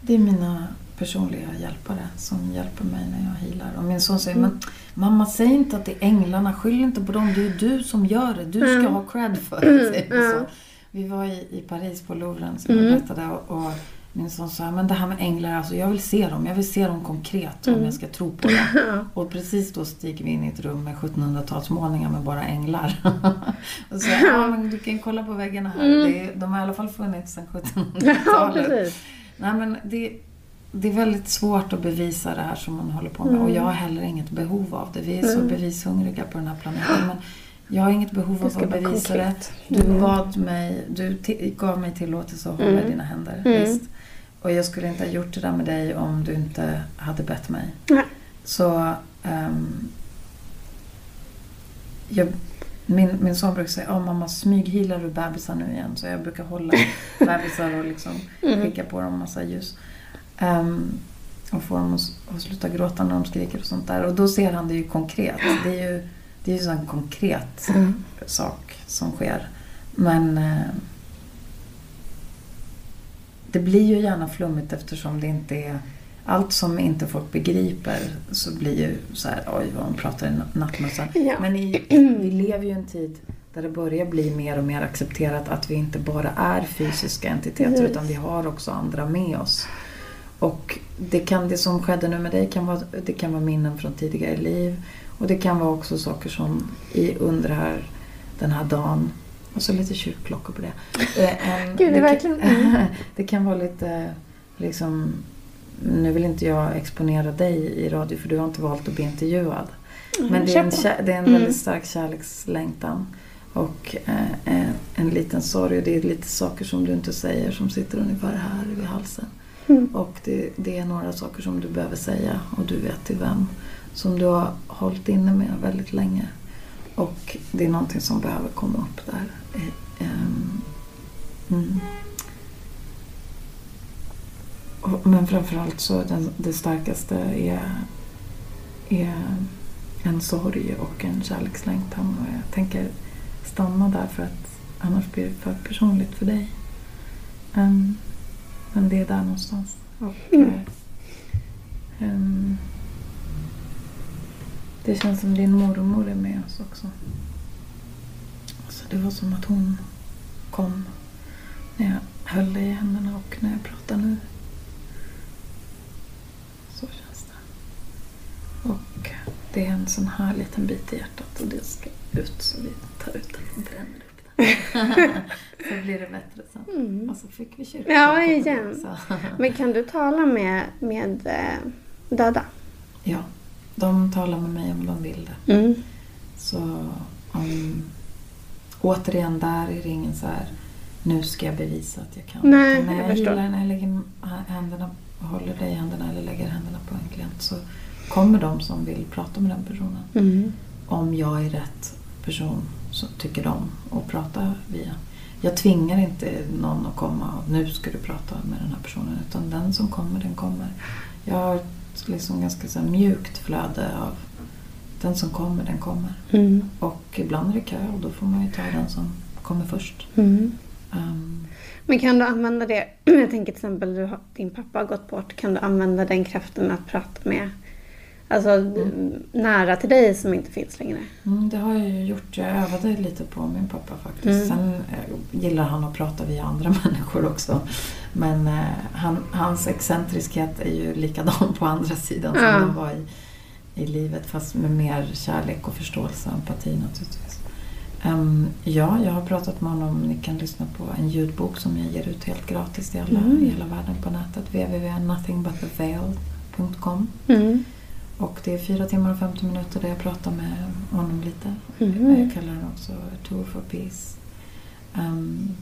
Det är mina personliga hjälpare som hjälper mig när jag healar. Och min son säger, men mamma säg inte att det är änglarna, skyll inte på dem, det är du som gör det. Du ska Mm. ha cred för det. Mm. son. Vi var i, i Paris på Louvren som jag Mm. berättade och, och min son sa, men det här med änglar, alltså jag vill se dem. Jag vill se dem konkret Mm. om jag ska tro på dem. Och precis då stiger vi in i ett rum med 1700-talsmålningar med bara änglar. och så, ja men du kan kolla på väggarna här. Det är, de har i alla fall funnits sedan Mm. Ja, 1700-talet. precis. Nej, men det, det är väldigt svårt att bevisa det här som man håller på med. Och jag har heller inget behov av det. Vi är så Mm. bevishungriga på den här planeten. Men jag har inget behov av att bevisa det. Du Mm. bad mig, du gav mig tillåtelse att hålla Mm. i dina händer. Mm. Visst. Och jag skulle inte ha gjort det där med dig om du inte hade bett mig. Så ehm, jag, min, min son brukar säga, ja mamma smyghealar du bebisar nu igen? Så jag brukar hålla bebisar och liksom skicka på dem massa ljus. Ehm, och få dem att, att sluta gråta när de skriker och sånt där. Och då ser han det ju konkret. Det är ju, det är ju en konkret sak som sker. Men eh, det blir ju gärna flummigt eftersom det inte är allt som inte folk begriper så blir ju så här, oj vad de pratar i nattmössan. Ja. Men i, vi lever ju i en tid där det börjar bli mer och mer accepterat att vi inte bara är fysiska entiteter Precis. utan vi har också andra med oss. Och det, kan, det som skedde nu med dig kan vara, det kan vara minnen från tidigare liv. Och det kan vara också saker som i, under här, den här dagen. Och så lite kyrkklockor på det. Eh, en- Gud, det är kan- verkligen- mm. det kan vara lite liksom nu vill inte jag exponera dig i radio för du har inte valt att bli intervjuad. Men det är en, det är en Mm. väldigt stark kärlekslängtan. Och eh, eh, en liten sorg och det är lite saker som du inte säger som sitter ungefär här vid halsen. Mm. Och det, det är några saker som du behöver säga och du vet till vem. Som du har hållit inne med väldigt länge. Och det är någonting som behöver komma upp där. Eh, ehm, mm. Men framförallt så den, det starkaste är, är en sorg och en kärlekslängtan. Och jag tänker stanna där för att annars blir det för personligt för dig. Um, men det är där någonstans. Och, Mm. eh, ehm, det känns som din mormor är med oss också. Så det var som att hon kom när jag höll dig i händerna och när jag pratar nu. Så känns det. Och det är en sån här liten bit i hjärtat och det ska ut så vi tar ut den och bränner. så blir det bättre sen. Mm. Och så fick vi kyrkan. Ja, igen. Men kan du tala med, med eh, döda? Ja, de talar med mig om de vill det. Mm. Så om, återigen, där är det ingen så här nu ska jag bevisa att jag kan. Nej, när jag jag, förstår. gillar när jag lägger händerna, håller dig i händerna eller lägger händerna på en klient så kommer de som vill prata med den personen. Mm. Om jag är rätt person så tycker de att prata via. Jag tvingar inte någon att komma och nu ska du prata med den här personen utan den som kommer, den kommer. Jag har ett liksom ganska så mjukt flöde av den som kommer, den kommer. Mm. Och ibland är det kö och då får man ju ta den som kommer först. Mm. Ehm, Men kan du använda det, jag tänker till exempel du din pappa har gått bort, kan du använda den kraften att prata med alltså, nära till dig som inte finns längre? mm, det har jag ju gjort. Jag övade lite på min pappa faktiskt. Mm. Sen eh, gillar han att prata via andra människor också. Men eh, han, hans excentriskhet är ju likadan på andra sidan som Ja. den var i, i livet. Fast med mer kärlek och förståelse och empati naturligtvis. Ehm, ja, jag har pratat med honom. Ni kan lyssna på en ljudbok som jag ger ut helt gratis till alla Mm. i hela världen på nätet. www.nothingbuttheveil.com Mm. Och det är fyra timmar och 50 minuter där jag pratar med honom lite. Mm. Jag kallar den också Tour for Peace. Ehm,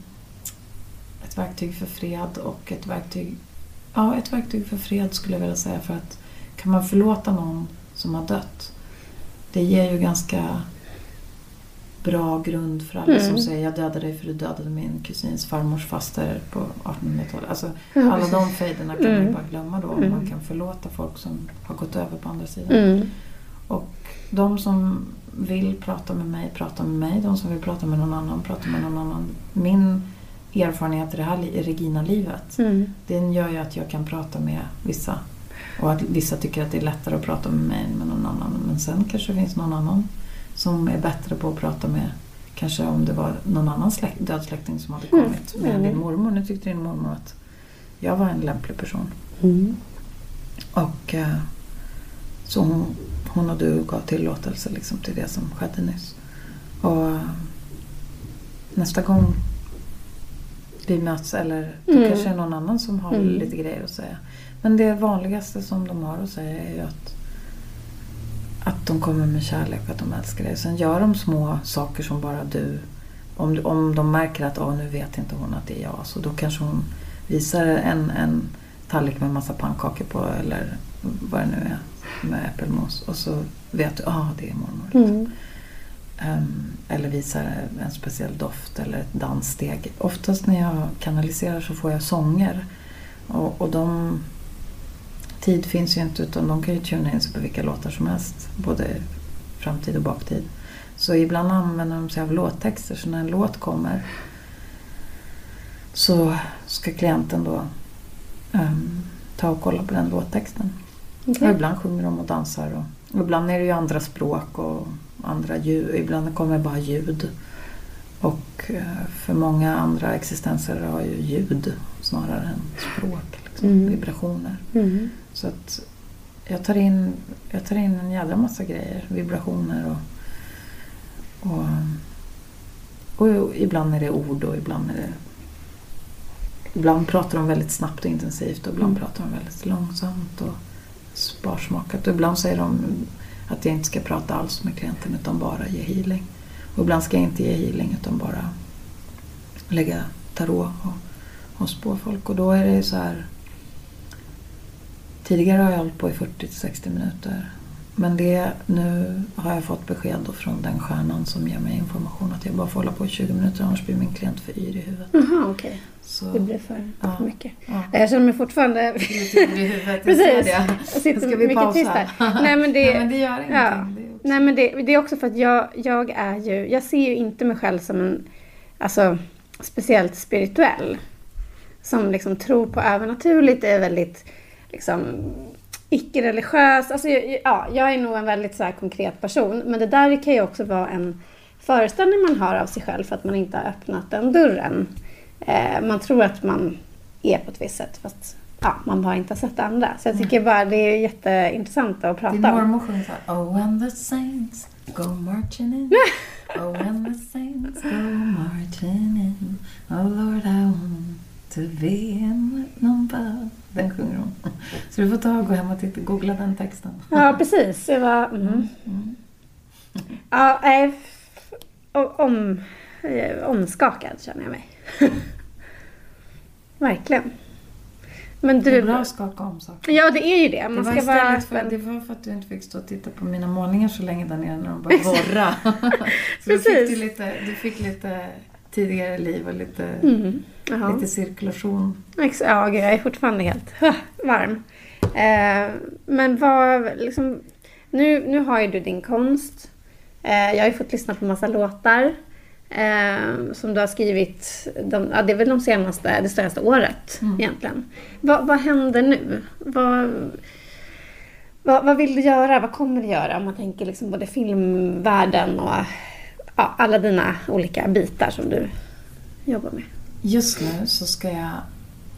ett verktyg för fred och ett verktyg, ja, ett verktyg för fred skulle jag vilja säga. För att kan man förlåta någon som har dött, det ger ju ganska bra grund för alla Mm. som säger jag dödade dig för du dödade min kusins farmors faster på 1800-talet. Alltså, Ja, alla de fejderna kan man Mm. bara glömma då om Mm. man kan förlåta folk som har gått över på andra sidan. Mm. Och de som vill prata med mig, pratar med mig. De som vill prata med någon annan, pratar med någon annan. Min erfarenhet i det här li- Regina-livet, Mm. den gör ju att jag kan prata med vissa. Och att vissa tycker att det är lättare att prata med mig än med någon annan. Men sen kanske det finns någon annan som är bättre på att prata med Kanske om det var någon annan släkt, död släkting som hade Mm. kommit med Mm. din mormor. Nu tyckte din mormor att jag var en lämplig person. Mm. Och eh, så hon, hon och du gav tillåtelse liksom till det som skedde nyss. Och eh, nästa gång vi möts eller då Mm. kanske är någon annan som har Mm. lite grejer att säga. Men det vanligaste som de har att säga är ju att, att de kommer med kärlek och att de älskar dig. Sen gör de små saker som bara du om, om de märker att oh, nu vet inte hon att det är jag så då kanske hon visar en, en tallrik med massa pannkakor på eller vad det nu är med äppelmos och så vet du att ah, det är mormor. Mm. Ehm, eller visar en speciell doft eller ett danssteg. Oftast när jag kanaliserar så får jag sånger. Och, och de... Tid finns ju inte utan de kan ju tuna in sig på vilka låtar som helst. Både framtid och baktid. Så ibland använder de sig av låttexter. Så när en låt kommer så ska klienten då ehm, ta och kolla på den låttexten. Och ibland sjunger de och dansar. Och, och ibland är det ju andra språk och andra ljud. Ibland kommer bara ljud. Och eh, för många andra existenser har ju ljud snarare än språk. Liksom, Mm. Vibrationer. Mm. Så att jag tar in, jag tar in en jädra massa grejer. Vibrationer och, och, och ibland är det ord och ibland är det Ibland pratar de väldigt snabbt och intensivt och ibland Mm. pratar de väldigt långsamt och sparsmakat. Och ibland säger de att jag inte ska prata alls med klienten utan bara ge healing. Och ibland ska jag inte ge healing utan bara lägga tarot och, och spå folk. Och då är det så här Tidigare har jag hållit på i 40-60 minuter. Men det, nu har jag fått besked då från den stjärnan som ger mig information att jag bara får hålla på i 20 minuter annars blir min klient för yr i huvudet. Jaha, okej. Så, Det blir för, Ja. för mycket. ja. Jag känner mig fortfarande... Lite yr i huvudet, Precis. det. Jag sitter Ska vi mycket pausa? tyst här. Nej men det, Nej, men det gör ingenting. Ja. Det nej, men det, det är också för att jag, jag är ju... Jag ser ju inte mig själv som en... Alltså speciellt spirituell. Som liksom tror på övernaturligt, är väldigt liksom icke-religiös. Alltså, ja, jag är nog en väldigt så här konkret person. Men det där kan ju också vara en föreställning man har av sig själv för att man inte har öppnat den dörren. Eh, man tror att man är på ett visst sätt fast ja, man bara inte har sett det andra. Så jag tycker bara det är jätteintressant att prata Din om. mormor sjunger såhär Oh when the saints go marching in Oh when the saints go marching in Oh Lord I want to be in number Den sjunger hon. Så du får ta och gå hem och titta, googla den texten. Ja, precis. Jag var... Mm. Ja, nej, f- o- om, eh, omskakad känner jag mig. Verkligen. Men Det är du... bra att skaka om saker. Ja, det är ju det. Det Man var, ska vara för, det var för att du inte fick stå och titta på mina målningar så länge där nere när de började borra. så fick Precis. du, lite, du fick lite tidigare liv och lite, Mm. Lite cirkulation. Ja, gud, jag är fortfarande helt varm. Eh, men vad, liksom, nu, nu har ju du din konst. Eh, jag har ju fått lyssna på massa låtar eh, som du har skrivit. De, ja, det är väl de senaste, det senaste året Mm. egentligen. Vad, vad händer nu? Vad, vad, vad vill du göra? Vad kommer du göra? Om man tänker liksom både filmvärlden och ja, alla dina olika bitar som du jobbar med. Just nu så ska jag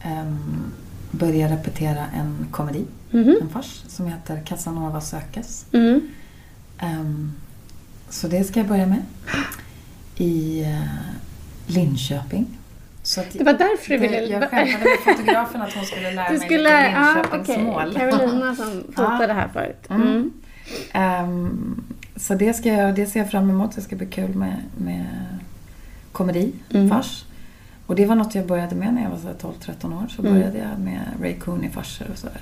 ehm, börja repetera en komedi, Mhm. en fars, som heter Casanova sökes. Mm. Ehm, så det ska jag börja med i eh, Linköping. Så att Det var därför du ville... Jag skämtade med fotografen att hon skulle lära Du mig skulle... lite Ja, okej. Linköpingsmål. Carolina som fotade här förut. Mm. Mm. Så det, ska jag, det ser jag fram emot. Det ska bli kul med, med komedi, Mm. fars. Och det var något jag började med när jag var så här 12-13 år. Så Mm. började jag med Ray Cooney-farser och sådär.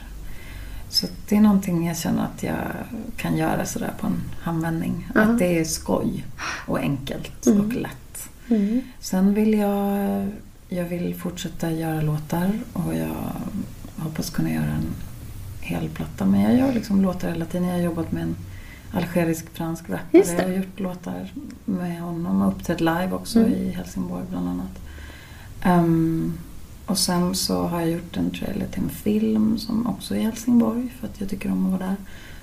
Så det är någonting jag känner att jag kan göra sådär på en handvändning. Ja. Att det är skoj och enkelt Mm. och lätt. Mm. Sen vill jag, jag vill fortsätta göra låtar och jag hoppas kunna göra en hel platta. Men jag gör liksom låtar hela tiden. Jag har jobbat med en algerisk-fransk rappare. Har gjort låtar med honom och uppträtt live också Mm. i Helsingborg bland annat. Ehm, och sen så har jag gjort en trailer till en film som också är i Helsingborg för att jag tycker om att vara där.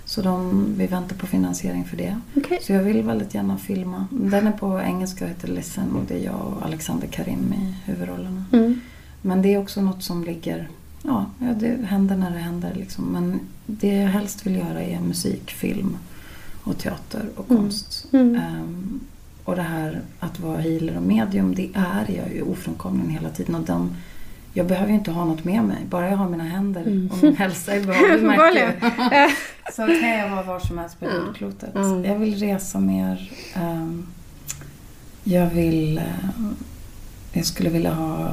Så de, vi väntar på finansiering för det. Okej. Så jag vill väldigt gärna filma. Den är på engelska och heter Listen och det är jag och Alexander Karim i huvudrollerna. Mm. Men det är också något som ligger, ja, det händer när det händer liksom. Men det jag helst vill göra är musik, film och teater och Mm. konst. Mm. Ehm, och det här att vara healer och medium, det är jag ju ofrånkomligen hela tiden. Och de, jag behöver ju inte ha något med mig, bara jag har mina händer Mm. och min hälsa Uppenbarligen. jag. Så kan jag vara var som helst på jordklotet. Mm. Jag vill resa mer. ehm, jag vill... ehm, jag skulle vilja ha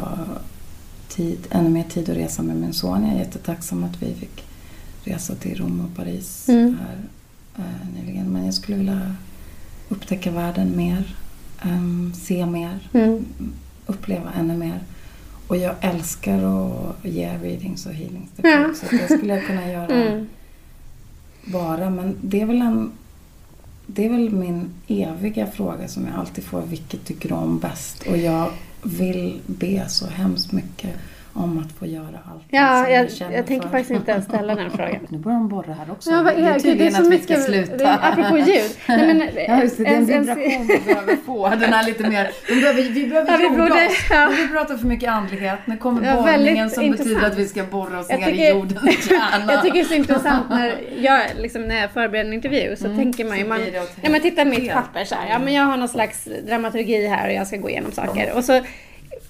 tid, ännu mer tid att resa med min son. Jag är jättetacksam att vi fick resa till Rom och Paris Mm. här eh, nyligen. Men jag skulle vilja upptäcka världen mer, ehm, se mer, Mm. uppleva ännu mer. Och jag älskar att ge readings och healings till Ja. Så det skulle jag kunna göra Mm. bara. Men det är väl en... Det är väl min eviga fråga som jag alltid får. Vilket tycker du om bäst? Och jag vill be så hemskt mycket om att få göra allt Ja, jag, jag tänker för. faktiskt inte ens ställa den frågan. Nu börjar de borra här också. Ja, vad det är, gud, det är tydligen så att vi mycket, ska sluta. det är- apropå ljud. Nej, men, Ja, just det. Det är en vibration vi behöver få. Den är lite mer... Vi behöver, vi behöver Ja, vi jorda borde- oss. ja. Vi pratar för mycket andlighet. Nu kommer Ja, borrningen som betyder intressant. att vi ska borra oss Jag ner tycker- i jordens kärna. Jag tycker det är så intressant när jag, liksom, när jag förbereder en intervju så tänker man ju, man, blir det åt ja, men titta mitt papper så här, ja men jag har någon slags dramaturgi här och jag ska gå igenom saker. Och så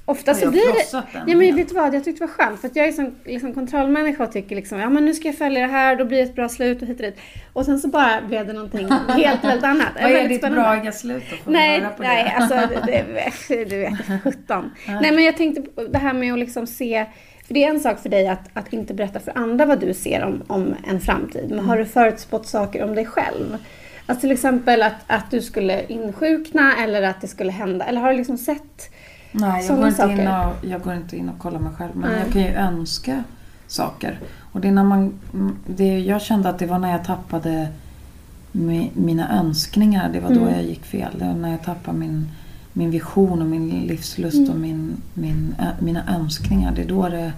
ofta så blir det... den Ja men vet du vad, jag tyckte det var skönt för att jag är som liksom, kontrollmänniska och tycker liksom, ja men nu ska jag följa det här, då blir det ett bra slut och hit och dit. Och sen så bara blev det någonting helt, helt annat. Vad är ditt braiga slut då? Nej, nej det? alltså det, du vet, 17. Nej men jag tänkte på det här med att liksom se, för det är en sak för dig att, att inte berätta för andra vad du ser om, om en framtid. Men har du förutspått saker om dig själv? Alltså till exempel att, att du skulle insjukna eller att det skulle hända, eller har du liksom sett Nej, jag går, inte in och, jag går inte in och kollar mig själv. Men Nej. jag kan ju önska saker. Och det är när man, det, jag kände att det var när jag tappade mi, mina önskningar. Det var då Mm. jag gick fel. Det var när jag tappade min, min vision och min livslust Mm. och min, min, ö, mina önskningar. Det är då det...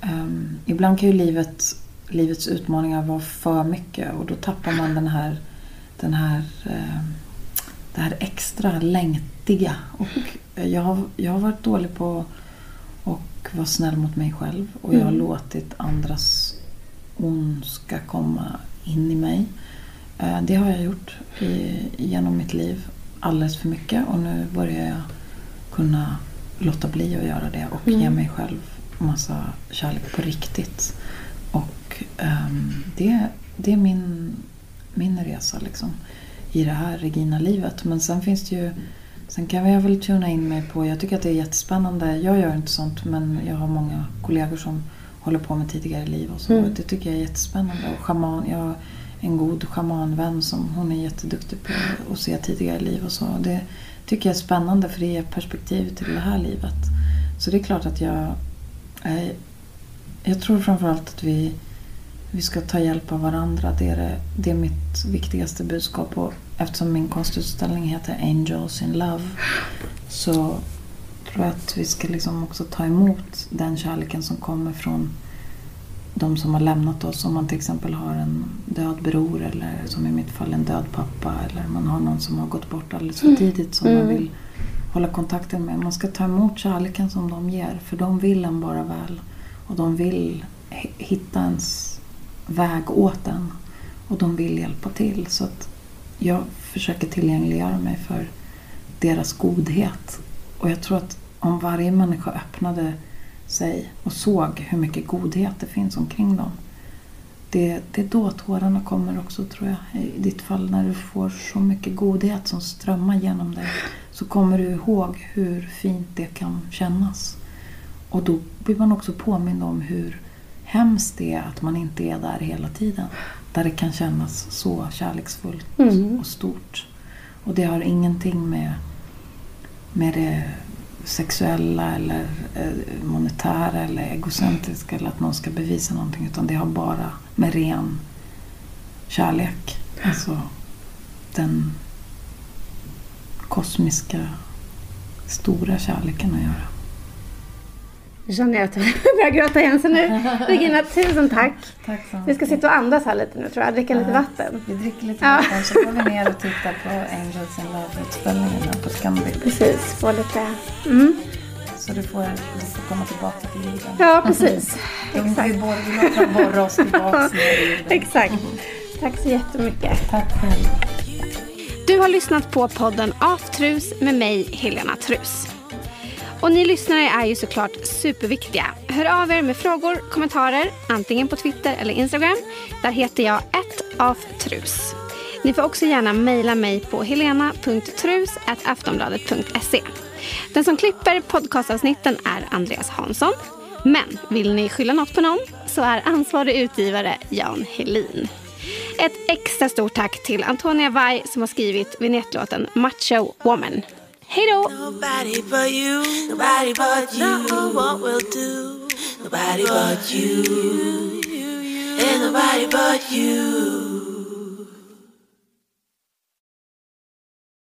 ehm, ibland kan ju livet, livets utmaningar vara för mycket och då tappar man den här, den här ehm, det här extra längtiga. Och jag, har, jag har varit dålig på att vara snäll mot mig själv. Och jag har Mm. låtit andras ondska komma in i mig. Eh, Det har jag gjort i, genom mitt liv alldeles för mycket. Och nu börjar jag kunna låta bli att göra det och Mm. ge mig själv massa kärlek på riktigt. Och ehm, det, det är min, min resa liksom i det här Regina-livet. Men sen finns det ju Sen kan jag väl tuna in mig på, jag tycker att det är jättespännande. Jag gör inte sånt men jag har många kollegor som håller på med tidigare liv och så. Mm. Det tycker jag är jättespännande. Och shaman, jag har en god schamanvän som hon är jätteduktig på att se tidigare liv och så. Det tycker jag är spännande för det ger perspektiv till det här livet. Så det är klart att jag... Jag, jag tror framförallt att vi, vi ska ta hjälp av varandra. Det är, det, det är mitt viktigaste budskap. Och eftersom min konstutställning heter Angels in Love så tror jag att vi ska liksom också ta emot den kärleken som kommer från de som har lämnat oss. Om man till exempel har en död bror eller som i mitt fall en död pappa eller man har någon som har gått bort alldeles för tidigt som man Mm. vill hålla kontakten med. Man ska ta emot kärleken som de ger för de vill en bara väl och de vill hi- hitta ens väg åt en och de vill hjälpa till. Så att jag försöker tillgängliggöra mig för deras godhet. Och jag tror att om varje människa öppnade sig och såg hur mycket godhet det finns omkring dem. Det, det är då tårarna kommer också tror jag. I ditt fall när du får så mycket godhet som strömmar genom dig. Så kommer du ihåg hur fint det kan kännas. Och då blir man också påmind om hur hemskt det är att man inte är där hela tiden. Där det kan kännas så kärleksfullt Mm. och stort. Och det har ingenting med, med det sexuella eller eh, monetära eller egocentriska eller att någon ska bevisa någonting. Utan det har bara med ren kärlek. Alltså den kosmiska stora kärleken att göra. Nu känner jag att jag börjar gråta igen. Så nu, Regina, tusen tack. Tack så Vi ska sitta och andas här lite nu tror jag. Dricka lite Ja. vatten. Vi dricker lite Ja. vatten så går vi ner och tittar på Angels in Love-utställningen på Scandic. Precis, få lite... Mm. Så du får, du får komma tillbaka till jorden. Ja, precis. Exakt. vi låter dem borra oss tillbaka ner i jorden. Exakt. Tack så jättemycket. Tack själv. Du har lyssnat på podden Aftrus med mig, Helena Trus. Och ni lyssnare är ju såklart superviktiga. Hör av er med frågor, kommentarer, antingen på Twitter eller Instagram. Där heter jag aftrus. Ni får också gärna mejla mig på helena.trus.aftonbladet.se. Den som klipper podcastavsnitten är Andreas Hansson. Men vill ni skylla något på någon så är ansvarig utgivare Jan Helin. ett extra stort tack till Antonia Vai som har skrivit vinjettlåten Macho Woman. Hej då! Nobody but you, nobody but you know what we'll do. Nobody but you, and nobody but you.